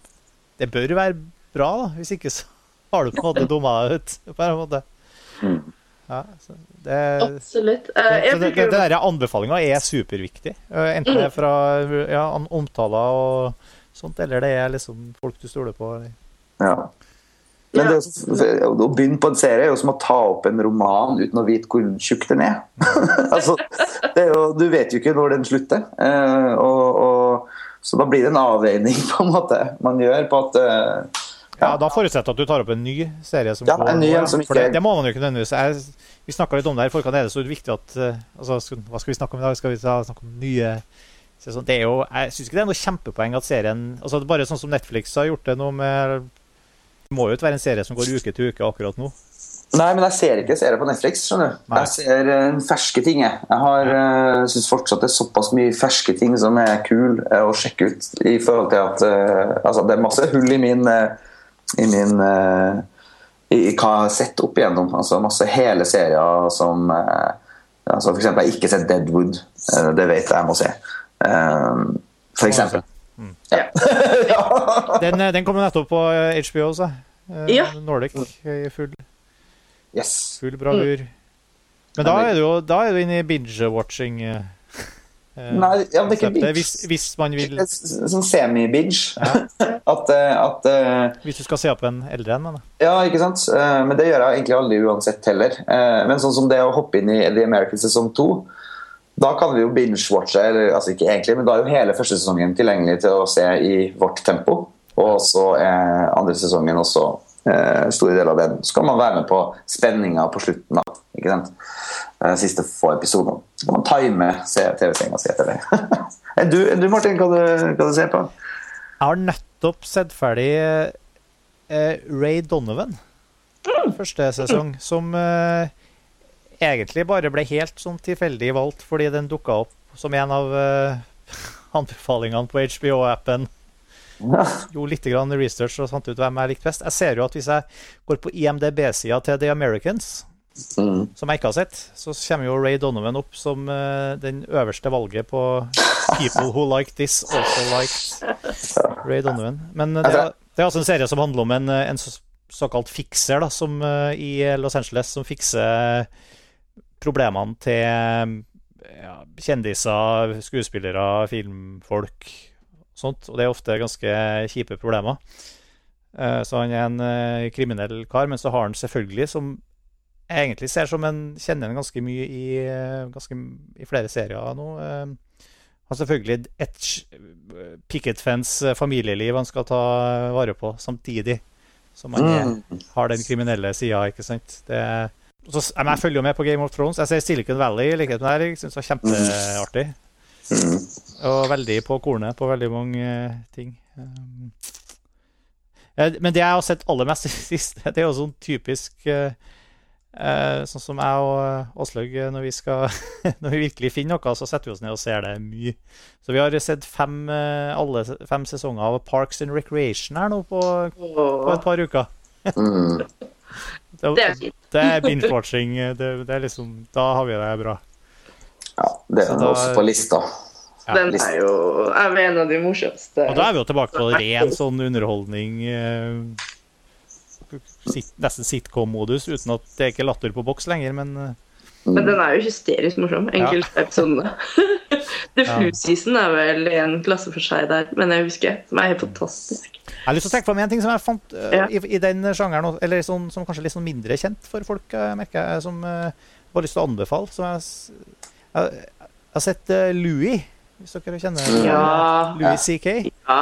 Det bør være bra, da. Hvis ikke så har du på en måte dumma deg ut. på en måte. Ja, det, Absolutt. Uh, det, det, det der Anbefalinga er superviktig. Eh, enten det er fra ja, omtaler og sånt, eller det er liksom folk du stoler på. Ja. Men det, å begynne på en serie er jo som å ta opp en roman uten å vite hvor tjukk den er. altså, er jo, du vet jo ikke når den slutter. Eh, og, og, så da blir det en avveining på en måte man gjør på at eh, ja. ja, Da forutsetter at du tar opp en ny serie. Som ja, en ny en som ikke... det, det, må man jo ikke nødvendigvis. Vi snakka litt om det her i forkant. Er det så viktig at uh, altså, Hva skal vi snakke om i dag? Skal vi snakke om nye det er jo, Jeg syns ikke det er noe kjempepoeng at serien altså Bare sånn som Netflix har gjort det nå med det må jo ikke være en serie som går uke til uke akkurat nå. Nei, men jeg ser ikke serier på Netflix. skjønner du. Jeg ser uh, ferske ting. Jeg, jeg har, uh, syns fortsatt det er såpass mye ferske ting som er kul uh, å sjekke ut. I forhold til at uh, altså, Det er masse hull i min, i, min i, i, hva jeg har sett opp igjennom. Altså Masse hele serier som altså, For eksempel, jeg har ikke sett Deadwood. det vet jeg jeg må se. for eksempel. Mm. Ja. ja. den, eh, den kommer nettopp på HBO eh, også. Eh, ja. Nordic i full, yes. full bravur. Mm. Men da er du jo da er du inne i binge-watching. Nei, ja, det er ikke binge. Hvis, hvis man vil Sånn semi-binge. Ja. at, at uh, Hvis du skal se opp en eldre en? Ja, ikke sant. Men det gjør jeg egentlig aldri uansett heller. Men sånn som det å hoppe inn i The American sesong 2 da kan vi jo binge-watche, eller altså ikke egentlig, men da er jo hele første sesongen tilgjengelig til å se i vårt tempo. Og så er andre sesongen også eh, store deler av den. Så kan man være med på spenninga på slutten. av, ikke sant? De siste få episodene. Så kan man time TV-senga si etter det. enn du, du, Martin, hva du, hva du ser på? Jeg har nettopp sett ferdig eh, Ray Donovan, første sesong, som eh, egentlig bare ble helt sånn tilfeldig valgt fordi den dukka opp som en av uh, anbefalingene på HBO-appen. Jo litt grann research og fant ut hvem jeg likte best. Jeg ser jo at hvis jeg går på IMDb-sida til The Americans, mm. som jeg ikke har sett, så kommer jo Ray Donovan opp som uh, den øverste valget på People Who Like This Also Liked Ray Donovan. Men det, det, det, er altså en serie som handler om en, en såkalt fikser da, som, i Los Angeles som fikser problemene til ja, kjendiser, skuespillere, filmfolk og sånt. Og det er ofte ganske kjipe problemer. Eh, så han er en eh, kriminell kar, men så har han selvfølgelig, som jeg egentlig ser som en Kjenner han ganske mye i, eh, ganske, i flere serier nå. Har selvfølgelig et picketfans familieliv han skal ta vare på, samtidig som han er, mm. har den kriminelle sida, ikke sant. Det er så, jeg, jeg følger jo med på Game of Thrones. Jeg ser Silicon Valley i likhet med. Jeg syns det var kjempeartig. Mm. Og veldig på kornet på veldig mange eh, ting. Um, men det jeg har sett aller mest i det er jo sånn typisk eh, eh, Sånn som jeg og Åslaug, når vi skal Når vi virkelig finner noe, så setter vi oss ned og ser det mye. Så vi har sett fem, alle fem sesonger av Parks and Recreation her nå på, på et par uker. Mm. det er fint. Det er binge-watching. Det, det er liksom Da har vi det bra. Ja, det er da- også på lista. Ja, Den er jo er en av de morsomste. Og da er vi jo tilbake på ren sånn underholdning eh, sit, Nesten sitcom-modus, uten at det er ikke latter på boks lenger, men eh, Men den er jo hysterisk morsom, enkelte episodene. The Ja. Flu Season er vel en klasse for seg der, men jeg husker, som er helt fantastisk. Jeg har lyst til å trekke fram en ting som jeg fant uh, Ja. i, i den sjangeren, eller sånn, som kanskje er litt sånn mindre kjent for folk, jeg merker jeg, som uh, jeg har lyst til å anbefale. Som jeg, jeg, jeg har sett uh, Louis, hvis dere kjenner Ja. Louis CK. Ja.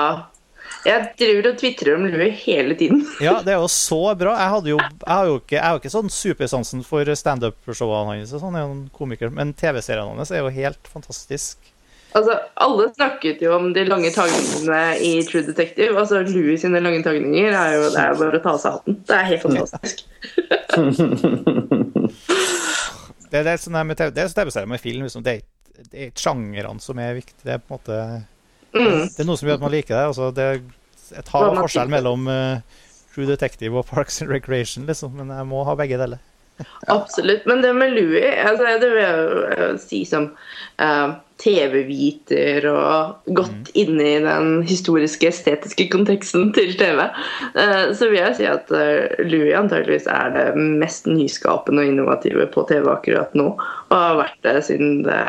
Jeg driver og tvitrer om Louis hele tiden. Ja, det er jo så bra. Jeg, jo, jeg, har jo ikke, har ikke sånn supersansen for standup-showene hans, og sånn, er jo en komiker, men TV-seriene hans er jo helt fantastisk. Altså, Alle snakket jo om de lange tagningene i True Detective. Altså, Louis sine lange tagninger er jo det er bare å ta av seg hatten. Det er helt fantastisk. Det, det er med det er TV-serier med film. Liksom, det, er, det er ikke sjangrene som er viktig. Det er på en måte Mm. Det er noe som gjør at man liker det. Altså, det er et hav av forskjell mellom uh, True Detective og Parks and Recreation, liksom. Men jeg må ha begge deler. Absolutt. Men det med Louis altså, Det vil jeg jo eh, si som uh, TV-viter og godt inne i den historiske, estetiske konteksten til TV, uh, så vil jeg si at Louis antageligvis er det mest nyskapende og innovative på TV akkurat nå, og har vært det siden det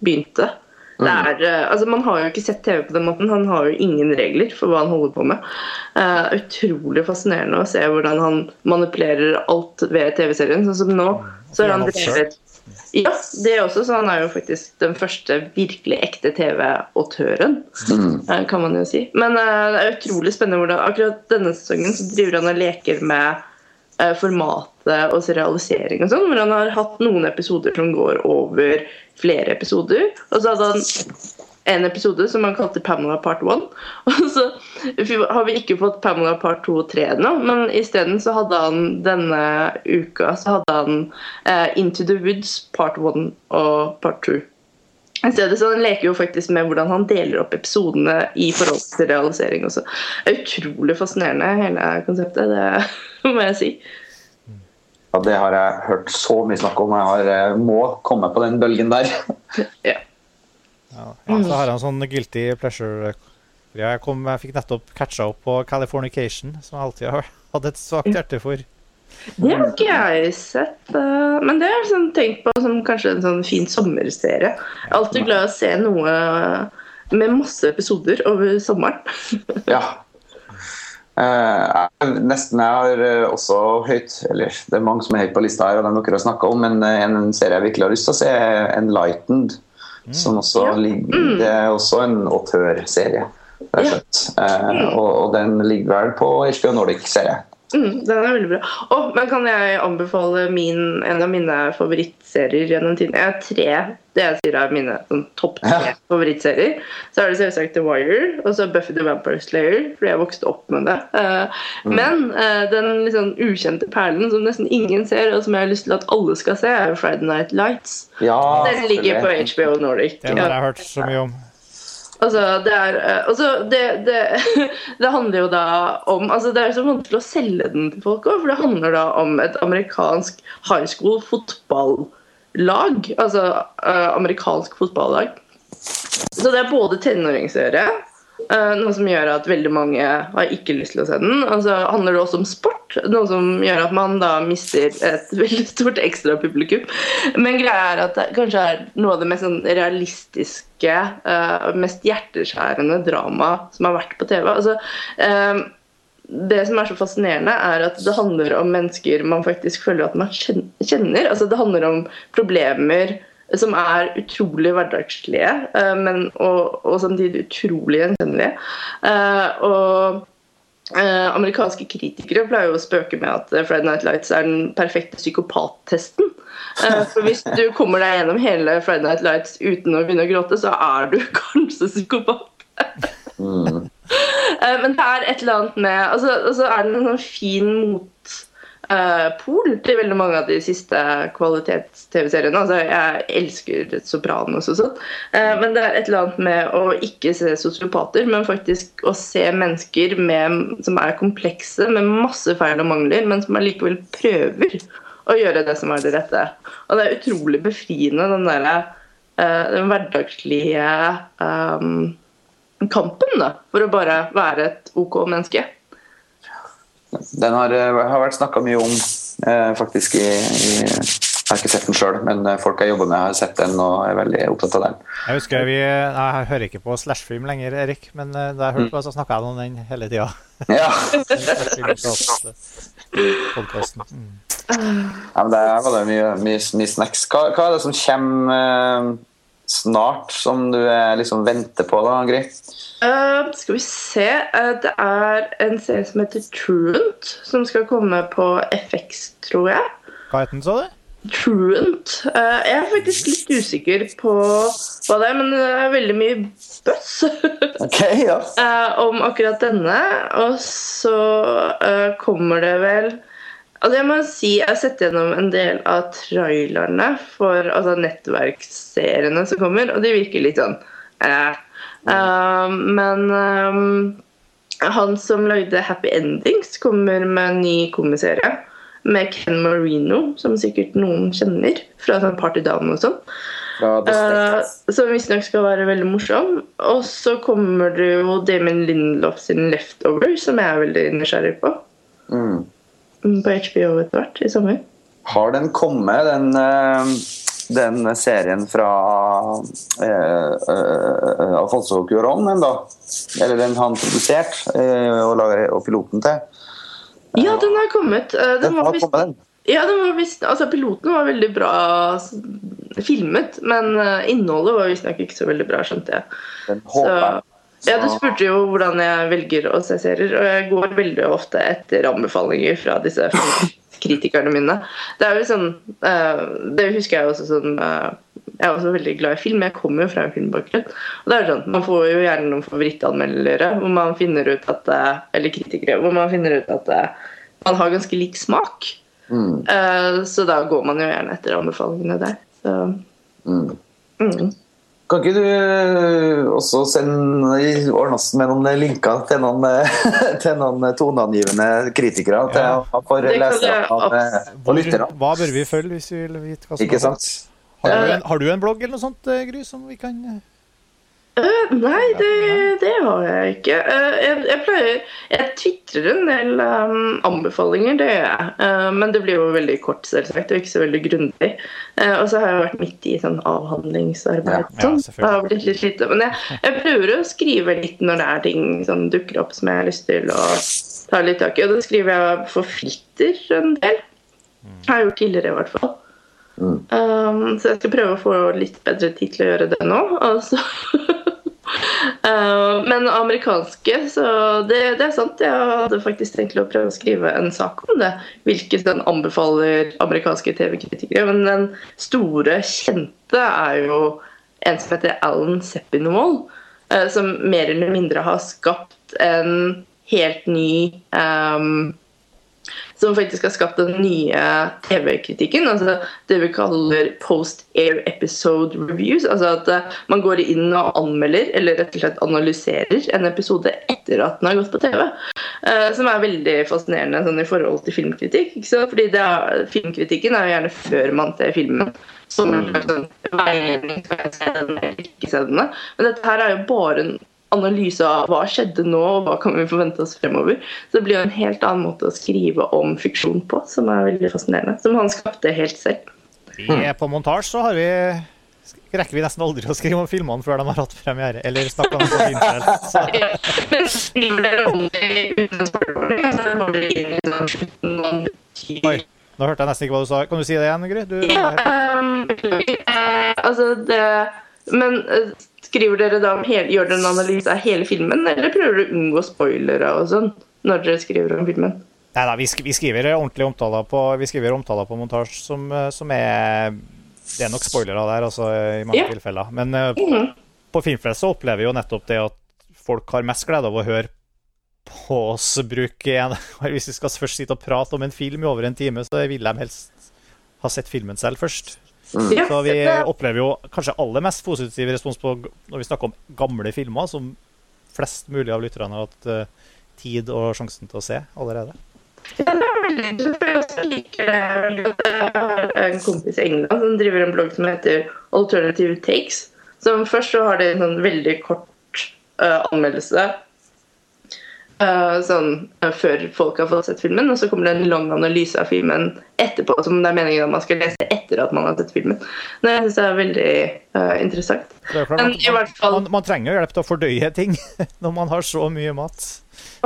begynte. Det er, eh, altså Man har jo ikke sett TV på den måten. Han har jo ingen regler for hva han holder på med. Uh, utrolig fascinerende å se hvordan han manipulerer alt ved TV-serien. Sånn som nå, så har han drevet Ja, det også, så han er jo faktisk den første virkelig ekte TV-autøren, eh, kan man jo si. Men uh, det er utrolig spennende hvordan akkurat denne sesongen så driver han og leker med uh, formatet og serialisering og sånn, hvor han har hatt noen episoder som går over flere episoder. Og så hadde han en episode som han kalte Pamela part 1. Og så har vi ikke fått Pamela part 2 og 3 ennå, men isteden så hadde han denne uka så hadde han eh, Into the Woods part 1 og part 2. I stedet så Han leker jo faktisk med hvordan han deler opp episodene i forhold til realisering også. Det er utrolig fascinerende, hele konseptet. Det må jeg si. Ja, det har jeg hørt så mye snakk om. Jeg har, eh, må komme på den bølgen der. Ja. Ja. Så har jeg en sånn guilty pleasure. Jeg, kom, jeg fikk nettopp catcha opp på Californication, som jeg alltid har hatt et svakt hjerte for. Det har ikke jeg sett, eh, men det har jeg sånn tenkt på som kanskje en sånn fin sommerserie. Jeg er alltid glad i å se noe med masse episoder over sommeren. Ja. Eh, jeg- nesten jeg har eh, også høyt Eller det er mange som er høyt på lista her, og den dere har snakket om, men eh, en serie jeg virkelig har lyst til å se, er Enlightened. Som også Ja. ligger, Det er også en autørserie. og slett. Eh, og, og den ligger vel på HBO Nordic, ser jeg. Mm, den er veldig bra. Oh, men kan jeg anbefale min, en av mine favorittserier gjennom tiden? Jeg har tre det jeg sier er mine sånn, topp tre Ja. favorittserier. Så er det selvsagt The Wire og så Buffy the Vampire Slayer, fordi jeg vokste opp med det. Eh, Men uh, den sånn ukjente perlen som nesten ingen ser, og som jeg har lyst til at alle skal se, er Friday Night Lights. Ja, Den ligger på. HBO Nordic. Den har jeg hørt så mye om. Altså, det er eh, altså, det, det, det handler jo da om altså Det er så vanskelig å selge den til folk òg, for det handler da om et amerikansk high school fotballag. Altså eh, amerikansk fotballag. Så det er både tenåringsøre noe som gjør at veldig mange har ikke lyst til å se den. Og så handler det også om sport, noe som gjør at man da mister et veldig stort ekstra publikum. Men greia er at det kanskje er noe av det mest sånn realistiske, eh, mest hjerteskjærende drama som har vært på TV. Altså, eh, det som er så fascinerende, er at det handler om mennesker man faktisk føler at man kjenner. Altså, det handler om problemer som er utrolig hverdagslige, eh, men, og, og samtidig utrolig gjenkjennelige. Eh, og eh, amerikanske kritikere pleier jo å spøke med at eh, Friday Night Lights er den perfekte psykopattesten. Eh, for hvis du kommer deg gjennom hele Friday Night Lights uten å begynne å gråte, så er du kanskje psykopat. Eh, Men det er et eller annet med altså, altså er det en sånn fin motpol til veldig mange av de siste kvalitets-TV-seriene. Altså, jeg elsker Sopranos og sånn. Uh, Men det er et eller annet med å ikke se sosiopater, men faktisk å se mennesker med, som er komplekse, med masse feil og mangler, men som allikevel prøver å gjøre det som er det rette. Og det er utrolig befriende, den derre uh, den hverdagslige um, kampen da, for å bare være et OK menneske. Den har, eh, har vært snakka mye om, eh, faktisk, i, i Jeg har ikke sett den sjøl, men eh, folk jeg jobber med, har sett den og er veldig opptatt av den. Jeg husker vi, jeg hører ikke på Slashfilm lenger, Erik, men eh, da jeg hørte på, så snakka jeg om den hele tida. Ja. Mm. ja men Der var det mye, mye, mye snacks. Hva, hva er det som kommer snart, som du eh, liksom venter på, da, Gry? Uh, skal vi se Uh, Det er en serie som heter Truant, som skal komme på FX, tror jeg. Hva het den, sa du? Truant. Uh, jeg er faktisk litt usikker på hva det er, men det er veldig mye buzz okay, ja. eh, om akkurat denne. Og så eh, kommer det vel Altså jeg må si, jeg har sett gjennom en del av trailerne for altså nettverksseriene som kommer, og de virker litt sånn eh. Eh, men um, han som lagde Happy Endings, kommer med en ny komiserie med Ken Marino, som sikkert noen kjenner fra sånn Party Down og sånn. Eh, som visstnok skal være veldig morsom. Og så kommer det jo Damon Lindlof sin 'Leftover', som jeg er veldig nysgjerrig på. Mm. Mm, På HBO etter hvert i sommer. Har den kommet, den, eh, den serien fra eh, eh, Alfonso Cuarón ennå? Eller den han produserte eh, og, og piloten til? Ja, den har kommet. Eh, Den Den har vist, kommet, den. Ja, den var vist, altså Piloten var veldig bra filmet, men eh, innholdet var visstnok ikke så veldig bra, skjønte jeg. Den håper jeg. Ja, Du spurte jo hvordan jeg velger å se serier, og jeg går veldig ofte etter anbefalinger fra disse kritikerne mine. Det er jo sånn, uh, det husker jeg også sånn uh, Jeg er også veldig glad i film, jeg kommer jo fra en filmbakgrunn. Og det er sånn, Man får jo gjerne noen favorittanmeldere hvor man finner ut at uh, eller kritikere, hvor man finner ut at man har ganske lik smak. Mm, Så da går man jo gjerne etter anbefalingene der. Så, mm. mm. Kan ikke du eh, også sende ordne oss med noen linker til noen, eh, til noen toneangivende kritikere til Ja. for Det kan leserne jeg og, eh, og? Hva bør vi følge hvis vi vil vite hva som Ikke har sant? Har du, en, har du en blogg eller noe sånt, eh, Gry, som vi kan Eh, nei, det, det har jeg ikke. Uh, jeg, jeg pleier Jeg tvitrer en del um, anbefalinger, det gjør jeg. Uh, men det blir jo veldig kort, selvsagt, og ikke så veldig grundig. Og så har jeg vært midt i sånn avhandlingsarbeid. Ja, ja, sånn. det har blitt litt lite. Men jeg, jeg prøver å skrive litt når det er ting som dukker opp som jeg har lyst til å ta litt tak i. Og da skriver jeg for filter en del. Jeg har gjort tidligere, i hvert fall. Mm. Um, så jeg skal prøve å få litt bedre tid til å gjøre det nå. Og så Uh, men amerikanske, så det, det er sant. Jeg hadde faktisk tenkt å prøve å skrive en sak om det. Hvilket den anbefaler amerikanske TV-kritikere. Men den store, kjente er jo en som heter Alan Sepinwall. uh, som mer eller mindre har skapt en helt ny um, som faktisk har skapt den nye TV-kritikken. altså Det vi kaller post-air episode reviews. altså At eh, man går inn og anmelder, eller rett og slett analyserer en episode etter at den har gått på TV. Eh, som er veldig fascinerende sånn, i forhold til filmkritikk. Fordi er, Filmkritikken er jo gjerne før man ser filmen. Som en veiledning. Men dette her er jo bare analyse av hva skjedde nå, og hva kan vi forvente oss fremover. Så det blir en helt annen måte å skrive om fiksjon på, som er veldig fascinerende. Som han skapte helt selv. Vi er på montasje, så har vi rekker vi nesten aldri å skrive om filmene før de har hatt premiere. Eller snakke om det på filmkveld. Så Ja, Men skriver dere om det uten spørsmål, så må dere inn i sånn slutten Oi, nå hørte jeg nesten ikke hva du sa. Kan du si det igjen, Gry? Du, Ja, um. Eh, altså det Men eh, skriver dere da gjør dere en analyse av hele filmen, eller prøver dere å unngå spoilere og sånn når dere skriver om filmen? Nei da, vi, sk vi, skriver ordentlige omtaler på, vi skriver omtaler på montasje som, eh, som, er Det er nok spoilere der, altså, i mange Ja. tilfeller. Men Mm -hmm. på Filmfest så opplever vi jo nettopp det at folk har mest glede av å høre på oss bruke en Hvis vi skal først sitte og prate om en film i over en time, så vil de helst ha sett filmen selv først. Ja, Så vi opplever jo kanskje aller mest positiv respons på når vi snakker om gamle filmer, som flest mulig av lytterne har hatt eh, tid og sjansen til å se allerede. Ja, det er veldig interessant. Jeg liker det veldig godt. Jeg har en kompis i England som driver en blogg som heter Alternative Takes. Som først så har de en sånn veldig kort uh, anmeldelse eh, sånn uh, før folk har fått sett filmen, og så kommer det en lang analyse av filmen etterpå, som det er meningen at man skal lese etter at man har sett filmen. Men jeg syns det er veldig uh, interessant. Er klart, Men fall- man, man trenger hjelp til å fordøye ting når man har så mye mat.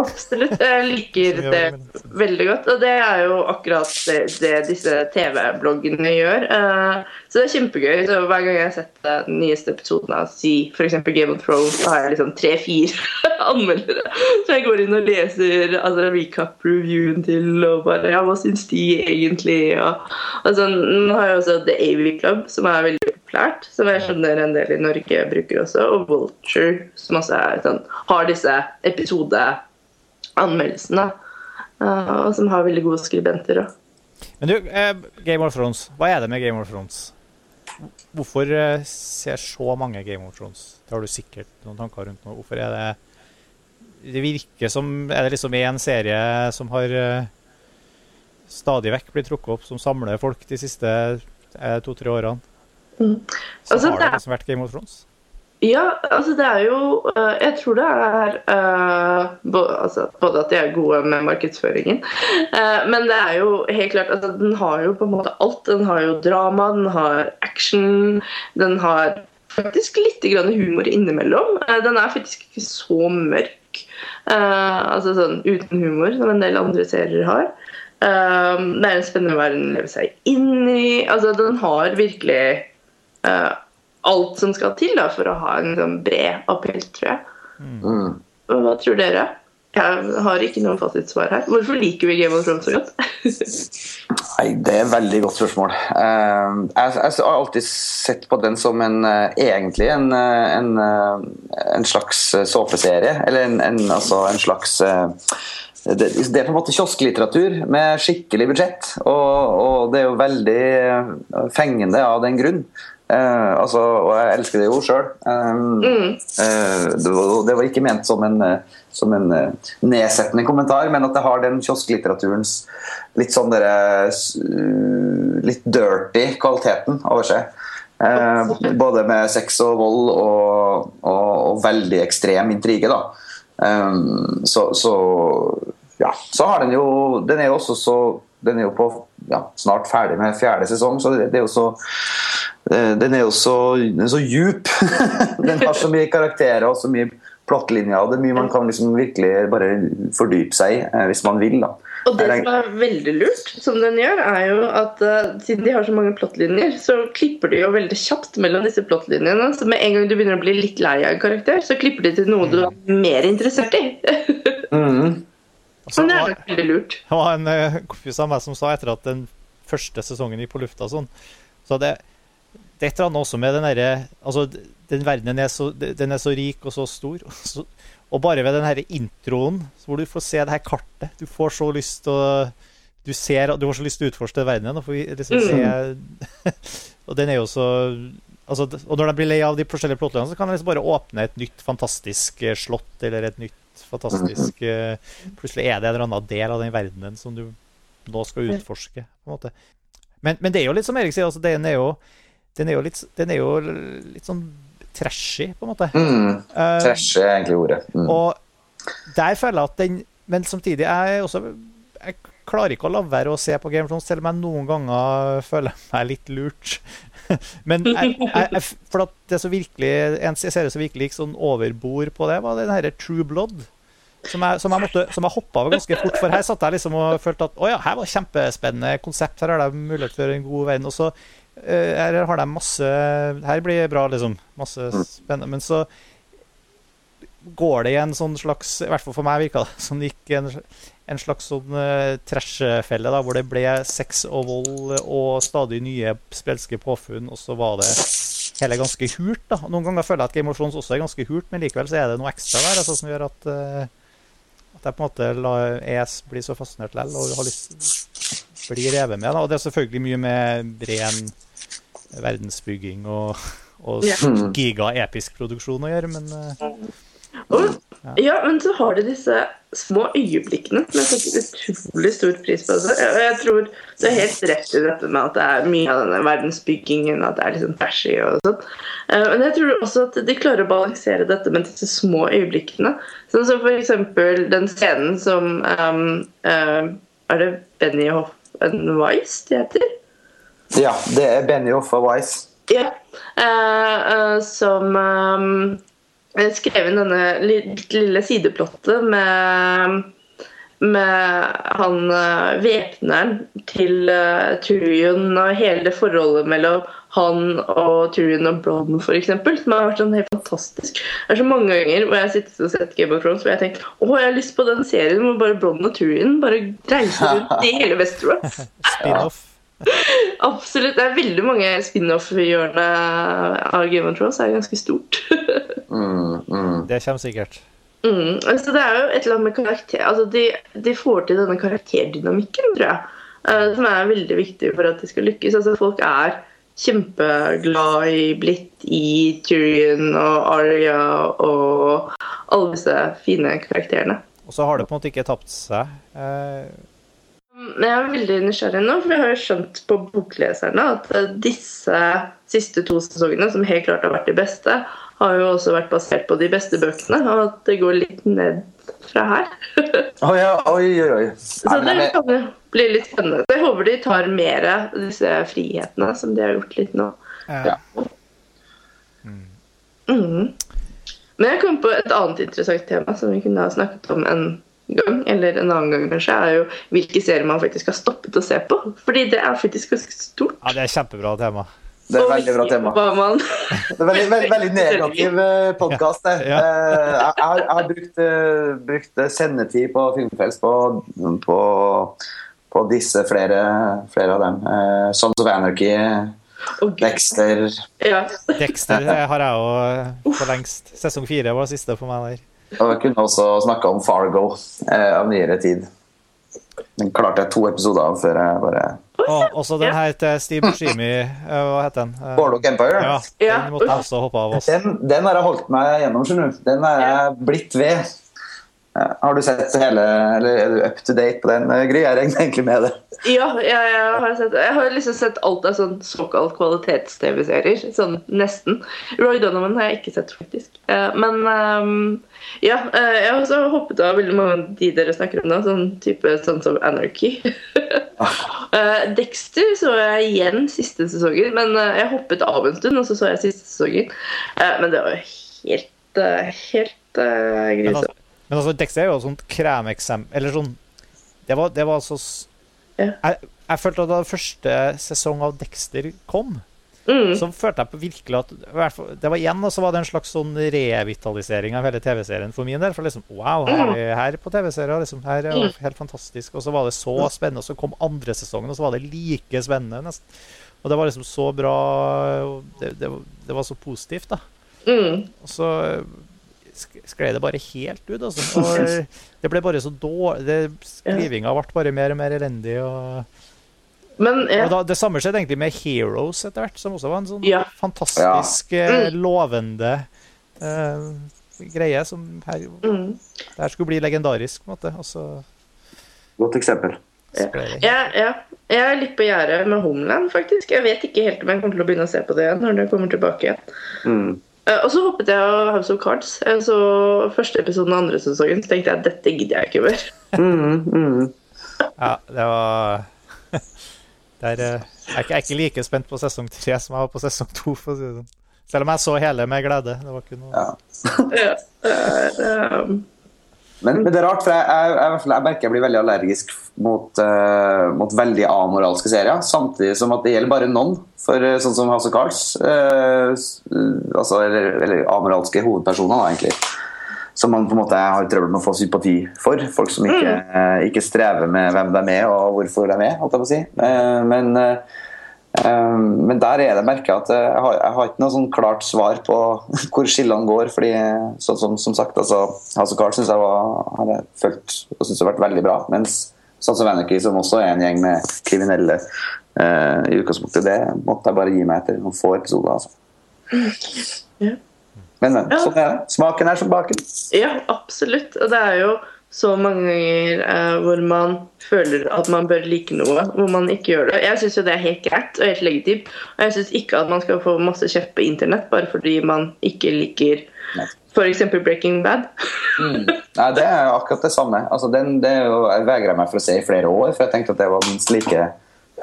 Absolutt. Jeg liker det veldig godt. Og det er jo akkurat det, det disse TV-bloggene gjør. Eh, Så det er kjempegøy. Så hver gang jeg har sett den nyeste episoden av si f.eks. Game of Thrones, så har jeg liksom tre-fire anmeldere. Så jeg går inn og leser altså, recap-reviewen til og bare Ja, hva syns de egentlig? Og, sånn, Nå har jeg også The AV Club, som er veldig populært. Som jeg skjønner en del i Norge bruker også. Og Vulture, som også er, sånn, har disse episodeanmeldelsene. Eh, og som har veldig gode skribenter òg. Men du, eh, Game of Thrones. Hva er det med Game of Thrones? Hvorfor eh, ser så mange Game of Thrones? Det har du sikkert noen tanker rundt nå. Hvorfor er det Det virker som Er det liksom én serie som har stadig vekk blitt trukket opp, som samler folk de siste to-tre årene? Mm. Så Altså, har det liksom vært Game of Thrones? Ja, altså det er jo eh, Jeg tror det er eh, altså, både at de er gode med markedsføringen, eh, men det er jo helt klart altså, Den har jo på en måte alt. Den har jo drama, den har action, den har faktisk litt humor innimellom. Den er faktisk ikke så mørk, altså sånn uten humor, som en del andre serier har. Det er en spennende verden å leve seg inn i. Altså, den har virkelig alt som skal til da, for å ha en sånn bred appell, tror jeg. Mm. Hva tror dere? Jeg har ikke noe fasitsvar her. Hvorfor liker vi Game of Thrones så godt? Nei, Det er et veldig godt spørsmål. Eh, jeg, har alltid sett på den som en, eh, egentlig en, eh, en, en slags såpeserie. Eller en, en, altså en slags det, det er på en måte kiosklitteratur med skikkelig budsjett. Og, og det er jo veldig fengende av den grunn. Eh, altså, og jeg elsker det jo sjøl. Mm. det, var- det var ikke ment som en, eh, som en eh, nedsettende kommentar, men at det har den kiosklitteraturens litt sånn derre uh, Litt dirty kvaliteten over seg. Eh, både med sex og vold og, og, og veldig ekstrem intrige, da. Um, så, så ja, så har den jo Den er jo også så Den er jo på ja, snart ferdig med fjerde sesong, så det, det er jo så eh, Den er jo så, den er så djup. den har så mye karakterer og så mye plottlinjer, det er mye man kan liksom virkelig bare fordype seg i eh, hvis man vil. da. Og det som er veldig lurt, som den gjør, er jo at uh, siden de har så mange plottlinjer, så klipper de jo veldig kjapt mellom disse plottlinjene. Så med en gang du begynner å bli litt lei av en karakter, så klipper de til noe du er mer interessert i. Mhm. Men det er veldig lurt. Det var en eh, kompis av meg som sa etter at den første sesongen gikk på lufta sånn, så det, det er et eller annet også med den derre Altså, den verdenen er så, den er så rik og så stor. Og, så, og bare ved den herre introen, hvor du får se det her kartet Du får så lyst til å du, ser, du har så lyst til å utforske verdenen. Og, liksom se, og den er jo så altså, Og når de blir lei av de forskjellige plottene, så kan de liksom bare åpne et nytt fantastisk eh, slott eller et nytt fantastisk eh, Plutselig er det en eller annen del av den verdenen som du nå skal utforske. på en måte. Men, men det er jo litt som Erik sier, altså, den, er jo, den, er jo litt, den er jo litt sånn trashy, på en måte. Mm. trashy er egentlig ordet. Mm. og der føler jeg at den Men samtidig er jeg også Jeg klarer ikke å la være å se på Game of Thrones, selv om jeg noen ganger føler meg litt lurt. Men jeg, jeg, for at det som virkelig en serie som virkelig gikk sånn overbord på det, var den herre True Blood. Som jeg, som jeg, måtte, som jeg hoppa over ganske fort, for her satt jeg liksom og følte at å ja, her var kjempespennende konsept, her har de mulighet for en god verden. Og så eh, her har de masse Her blir det bra, liksom. Masse spennende. Men så går det i en sånn slags I hvert fall for meg virka det som det gikk en, en slags sånn uh, trash-felle, da, hvor det ble sex og vold og stadig nye spelske påfunn, og så var det hele ganske hult. da. Noen ganger føler jeg at Game of Thrones også er ganske hult, men likevel så er det noe ekstra der altså, som gjør at, uh, at jeg på en måte lar ES bli så fascinert likevel og har lyst til å bli revet med. da. Og det er selvfølgelig mye med ren verdensbygging og, og giga-episk produksjon å gjøre, men uh, Og, ja, men så har de disse små øyeblikkene som jeg setter utrolig stor pris på. Altså. Jeg, jeg tror du har helt rett i dette med at det er mye av denne verdensbyggingen, at det er liksom trashy og sånn. Eh, Men jeg tror også at de klarer å balansere dette med disse små øyeblikkene. Sånn som eksempel den scenen som um, um, Er det Benioff and Weiss det heter? Ja, det er Benioff og Wise. Ja. Uh, uh, som um, skrev inn denne li- lille sideplottet med med han uh, væpneren til uh, Tyrion og hele det forholdet mellom han og Tyrion og Bronn f.eks. Som har vært sånn helt fantastisk. Det er så mange ganger hvor jeg har sittet og sett Game of Thrones hvor jeg har tenkt å, jeg har lyst på den serien hvor bare Bronn og Tyrion bare reiser rundt i hele Westeros. spin-off. Absolutt. Det er veldig mange spin-off-hjørne av Game of Thrones. Det er ganske stort. Mm, mm. Det kommer sikkert. mm. altså, det er jo et eller annet med karakter altså, de, de får til denne karakterdynamikken, tror jeg. Uh, som er veldig viktig for at de skal lykkes. Altså, folk er kjempeglad i blitt i Tyrion og Arya og alle disse fine karakterene. Og så har det på en måte ikke tapt seg. Eh, Men jeg er veldig nysgjerrig nå, for jeg har jo skjønt på bokleserne at eh, disse siste to sesongene, som helt klart har vært de beste, har jo også vært basert på de beste bøkene, og at det går litt ned fra her. oh, ja, oi, oi, oi. Så det kan jo bli litt spennende. Jeg håper de tar mer av disse frihetene som de har gjort litt nå. Ja. Mm. Men jeg kom på et annet interessant tema som vi kunne ha snakket om en gang, eller en annen gang kanskje, er jo hvilke serier man faktisk har stoppet å se på. Fordi det er faktisk ganske stort. ja, det er kjempebra tema. Det er et veldig bra tema. Man... Det er veldig, veldig, veldig negativ podkast. Ja. Jeg, har- jeg har brukt, eh, brukt sendetid på Filmfrelst på, på, på disse flere, flere av dem. Eh, Sons of Anarchy, oh. Dexter Ja. Dexter eh, har jeg jo for lengst. Sesong fire var siste for meg der. Og jeg kunne også snakka om Fargo eh, av nyere tid. Den klarte jeg to episoder av før jeg bare Og også den her til Steve Buscemi. eh, Hva heter den? Warlock Empire. Ja, Ja. den måtte jeg også hoppe av. Også. Den, den har jeg holdt meg gjennom, skjønner du. Den har jeg blitt ved. Har du sett hele Eller er du up to date på den, eh, Gry? Jeg regner egentlig med det. Ja, jeg, jeg, har sett, jeg har liksom sett alt av sånn såkalt kvalitets-TV-serier. Sånn nesten. Roy Donovan har jeg ikke sett, faktisk. Eh, Men ehm, ja, eh, jeg har også hoppet av veldig mange av de dere snakker om nå. Sånn type Sons of Anarchy. Eh, Dexter så jeg igjen siste sesongen, men jeg hoppet av en stund, og så så jeg siste sesongen. Eh, Men det var jo helt, helt grusomt. Altså, men altså, Dexter er jo et sånt kremeksempel Eller sånn Det var, det var så s- Ja. jeg, jeg følte at da første sesong av Dexter kom, Mm. så følte jeg på virkelig at Det var igjen, og så var det en slags sånn revitalisering av hele TV-serien for min del. For liksom, wow, her, er her på TV-serier, liksom, her er det helt fantastisk. Og så var det så spennende, og så kom andre sesongen, og så var det like spennende. nesten. Og det var liksom så bra Det, det, det var så positivt, da. Mm. Og så sk- sklei det bare helt ut, altså. Og det ble bare så dårlig Skrivinga ble bare mer og mer elendig. Og, Men ja. og da, det samme skjedde egentlig med Heroes etter hvert, som også var en sånn Ja. fantastisk, eh, lovende uh, greie som her, Mm. det her skulle bli legendarisk, på en måte. Og så Godt eksempel. Ja, ja. Jeg er litt på gjerdet med Homeland, faktisk. Jeg vet ikke helt om jeg kommer til å begynne å se på det igjen når det kommer tilbake igjen. Mm. Eh, Og så hoppet jeg av House of Cards. Jeg så første episoden av andre sesongen, så tenkte jeg at dette gidder jeg ikke mer. Mm, mm. Ja, det var Der, eh, jeg, er ikke, jeg er ikke like spent på sesong tre som jeg var på sesong to. For å si det sånn. Selv om jeg så hele med glede. Det var ikke noe Ja. Ja, det er, um, Men, men det er rart, for jeg, jeg, jeg, jeg merker jeg blir veldig allergisk mot, uh, mot veldig amoralske serier. Samtidig som at det gjelder bare noen. For eh, sånn som House of Cards, uh, altså, eller, eller amoralske hovedpersoner, da, egentlig. som man på en måte har trøbbel med å få sympati for. Folk som ikke, eh, ikke strever med hvem de er og hvorfor de er, holdt jeg på å si. Men, men der er det merket at jeg har, jeg har ikke noe sånn klart svar på hvor skillene går. fordi sånn som, som sagt, altså, House of Cards syns jeg var, har jeg følt og synes det har vært veldig bra. Mens of Anarchy, som også er en gjeng med kriminelle eh, i utgangspunktet, det måtte jeg bare gi meg etter noen få episoder. altså. Men, men. Sånn er det. Smaken er som baken. Ja, absolutt. Og det er jo så mange ganger uh, hvor man føler at man bør like noe, hvor man ikke gjør det. Jeg syns jo det er helt greit og helt legitimt. Og jeg syns ikke at man skal få masse kjeft på internett bare fordi man ikke liker f.eks. Breaking Bad. Mm. Nei, det er jo akkurat det samme. Altså, den, det jo, jeg vegrer meg for å se i flere år, for jeg tenkte at det var minst like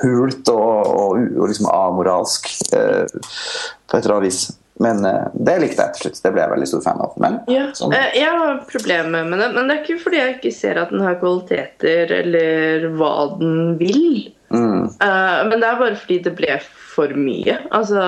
hult og, og, og liksom amoralsk eh, på et eller annet vis. Men uh, det likte jeg til slutt. Det ble jeg veldig stor fan av. Men Ja, sånn, eh, jeg har problemer med det, men det er ikke fordi jeg ikke ser at den har kvaliteter eller hva den vil. mm, Uh, men det er bare fordi det ble for mye. Altså,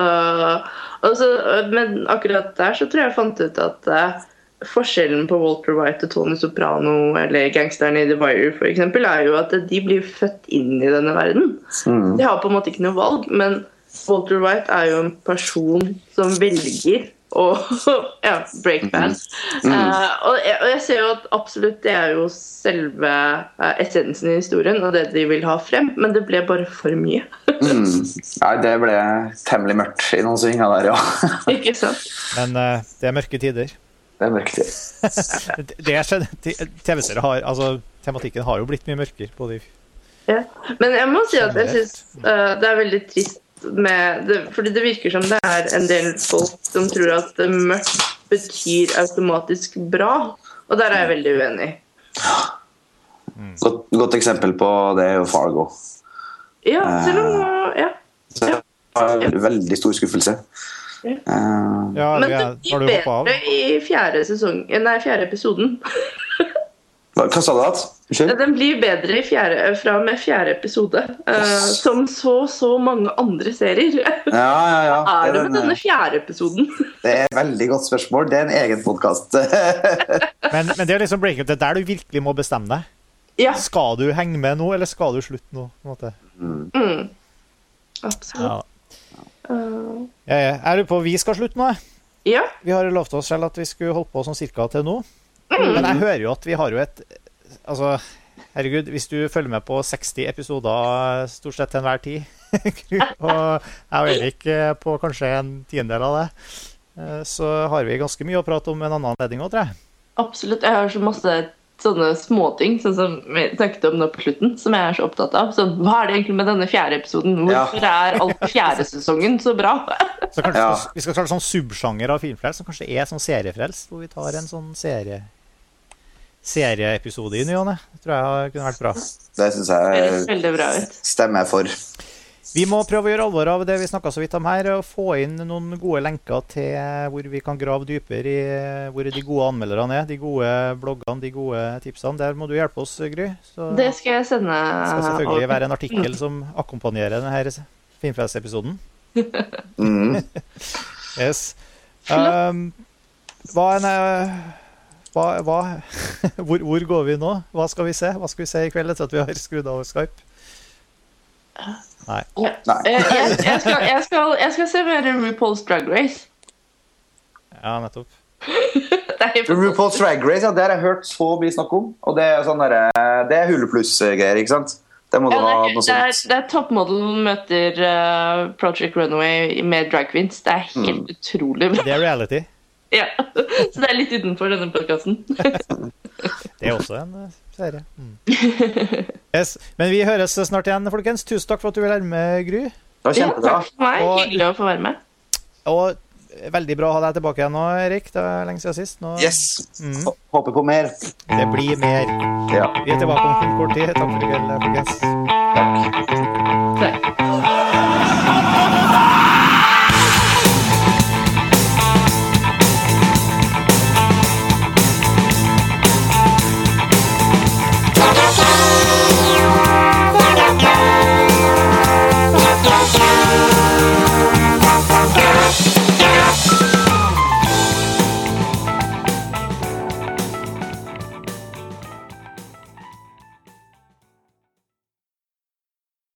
altså, men akkurat der så tror jeg jeg fant ut at uh, forskjellen på Walter White og Tony Soprano eller gangsterne i The Wire for eksempel, er jo at de blir født inn i denne verden. mm, De har på en måte ikke noe valg, men Walter White er jo en person som velger å ja, break bad. Eh, og, jeg, og jeg ser jo at absolutt det er jo selve uh, essensen i historien og det de vil ha frem, men det ble bare for mye. mm. Nei, det ble temmelig mørkt i noen svinger der, ja. ikke sant? Men uh, det er mørke tider. Det er mørke er skjedd- TV-serier har Altså, tematikken har jo blitt mye mørkere. på de Ja. Men jeg må si at jeg syns uh, det er veldig trist med det, Fordi det virker som det er en del folk som tror at eh, mørkt betyr automatisk bra. Og der er jeg veldig uenig. Godt, godt eksempel på det er jo Fargo. Ja, selv om Ja. Så det var en veldig stor skuffelse. Ja. Uh, Ja, Men det blir bedre i fjerde sesong Nei, fjerde episoden. hva hva sa du? Unnskyld? Den blir bedre i fjerde, fra og med fjerde episode. eh, som så så mange andre serier. Ja, ja, ja. er det med denne fjerde episoden? Det er et veldig godt spørsmål. Det er en egen podkast. Men, men det er liksom breaking, det er der du virkelig må bestemme deg. Ja, Skal du henge med nå, eller skal du slutte nå? Mm. mm. absolutt. Ja. Eh, Jeg, jeg lurer på Vi skal slutte nå. jeg. ja. Vi har lovt oss selv at vi skulle holde på sånn cirka til nå. Men jeg hører jo at vi har jo et Altså, herregud, hvis du følger med på 60 episoder stort sett til enhver tid, og jeg og Erik eh, på kanskje en tiendedel av det, eh, så har vi ganske mye å prate om en annen anledning òg, tror jeg. Absolutt. Jeg har så masse sånne småting sånn som vi snakket om nå på slutten, som jeg er så opptatt av. Så hva er det egentlig med denne fjerde episoden? Hvorfor er alt fjerde sesongen så bra? Så kanskje Ja. vi skal- vi skal starte sånn subsjanger av filmfrelst, som kanskje er sånn seriefrelst, hvor vi tar en sånn serie serieepisode i ny og ne. Det tror jeg kunne vært bra. Det syns jeg veldig bra ut. stemmer for. Vi må prøve å gjøre alvor av det vi snakka så vidt om her, og få inn noen gode lenker til hvor vi kan grave dypere i hvor de gode anmelderne er, de gode bloggene, de gode tipsene. Der må du hjelpe oss, Gry. Så Det skal jeg sende det skal selvfølgelig være en artikkel som akkompagnerer denne Filmfrelst-episoden. Mm. Yes. Um, hva en hva, hva, hvor, hvor går vi nå? Hva skal vi se? Hva skal vi se i kveld etter at vi har skrudd av Skype? Nei. Ja. Nei. Jeg, jeg, jeg, skal, jeg, skal, jeg skal se mer RuPaul's Drag Race. Ja, nettopp. RuPaul's Drag Race, ja, det har jeg hørt så mye snakk om. Og det er sånn Det er Hulu Pluss-greier, ikke sant? Det må ja, det, ha noe er, det, er, det er Toppmodell møter uh, Project Runaway med drag queens. Det er helt Mm. utrolig bra. Det er reality. Ja. Så det er litt utenfor denne podkasten. Det er også en eh, serie. Mm. Yes. Men vi høres snart igjen, folkens. Tusen takk for at du vil være med, Gry. Det var Ja, takk for meg. Og- Hyggelig å få være med. Og veldig bra å ha deg tilbake igjen nå, Erik. Det er lenge siden sist. Nå, Yes. Mm. Håper på mer. Det blir mer. Ja. Vi er tilbake om kort tid. Takk for i kveld, folkens. Takk.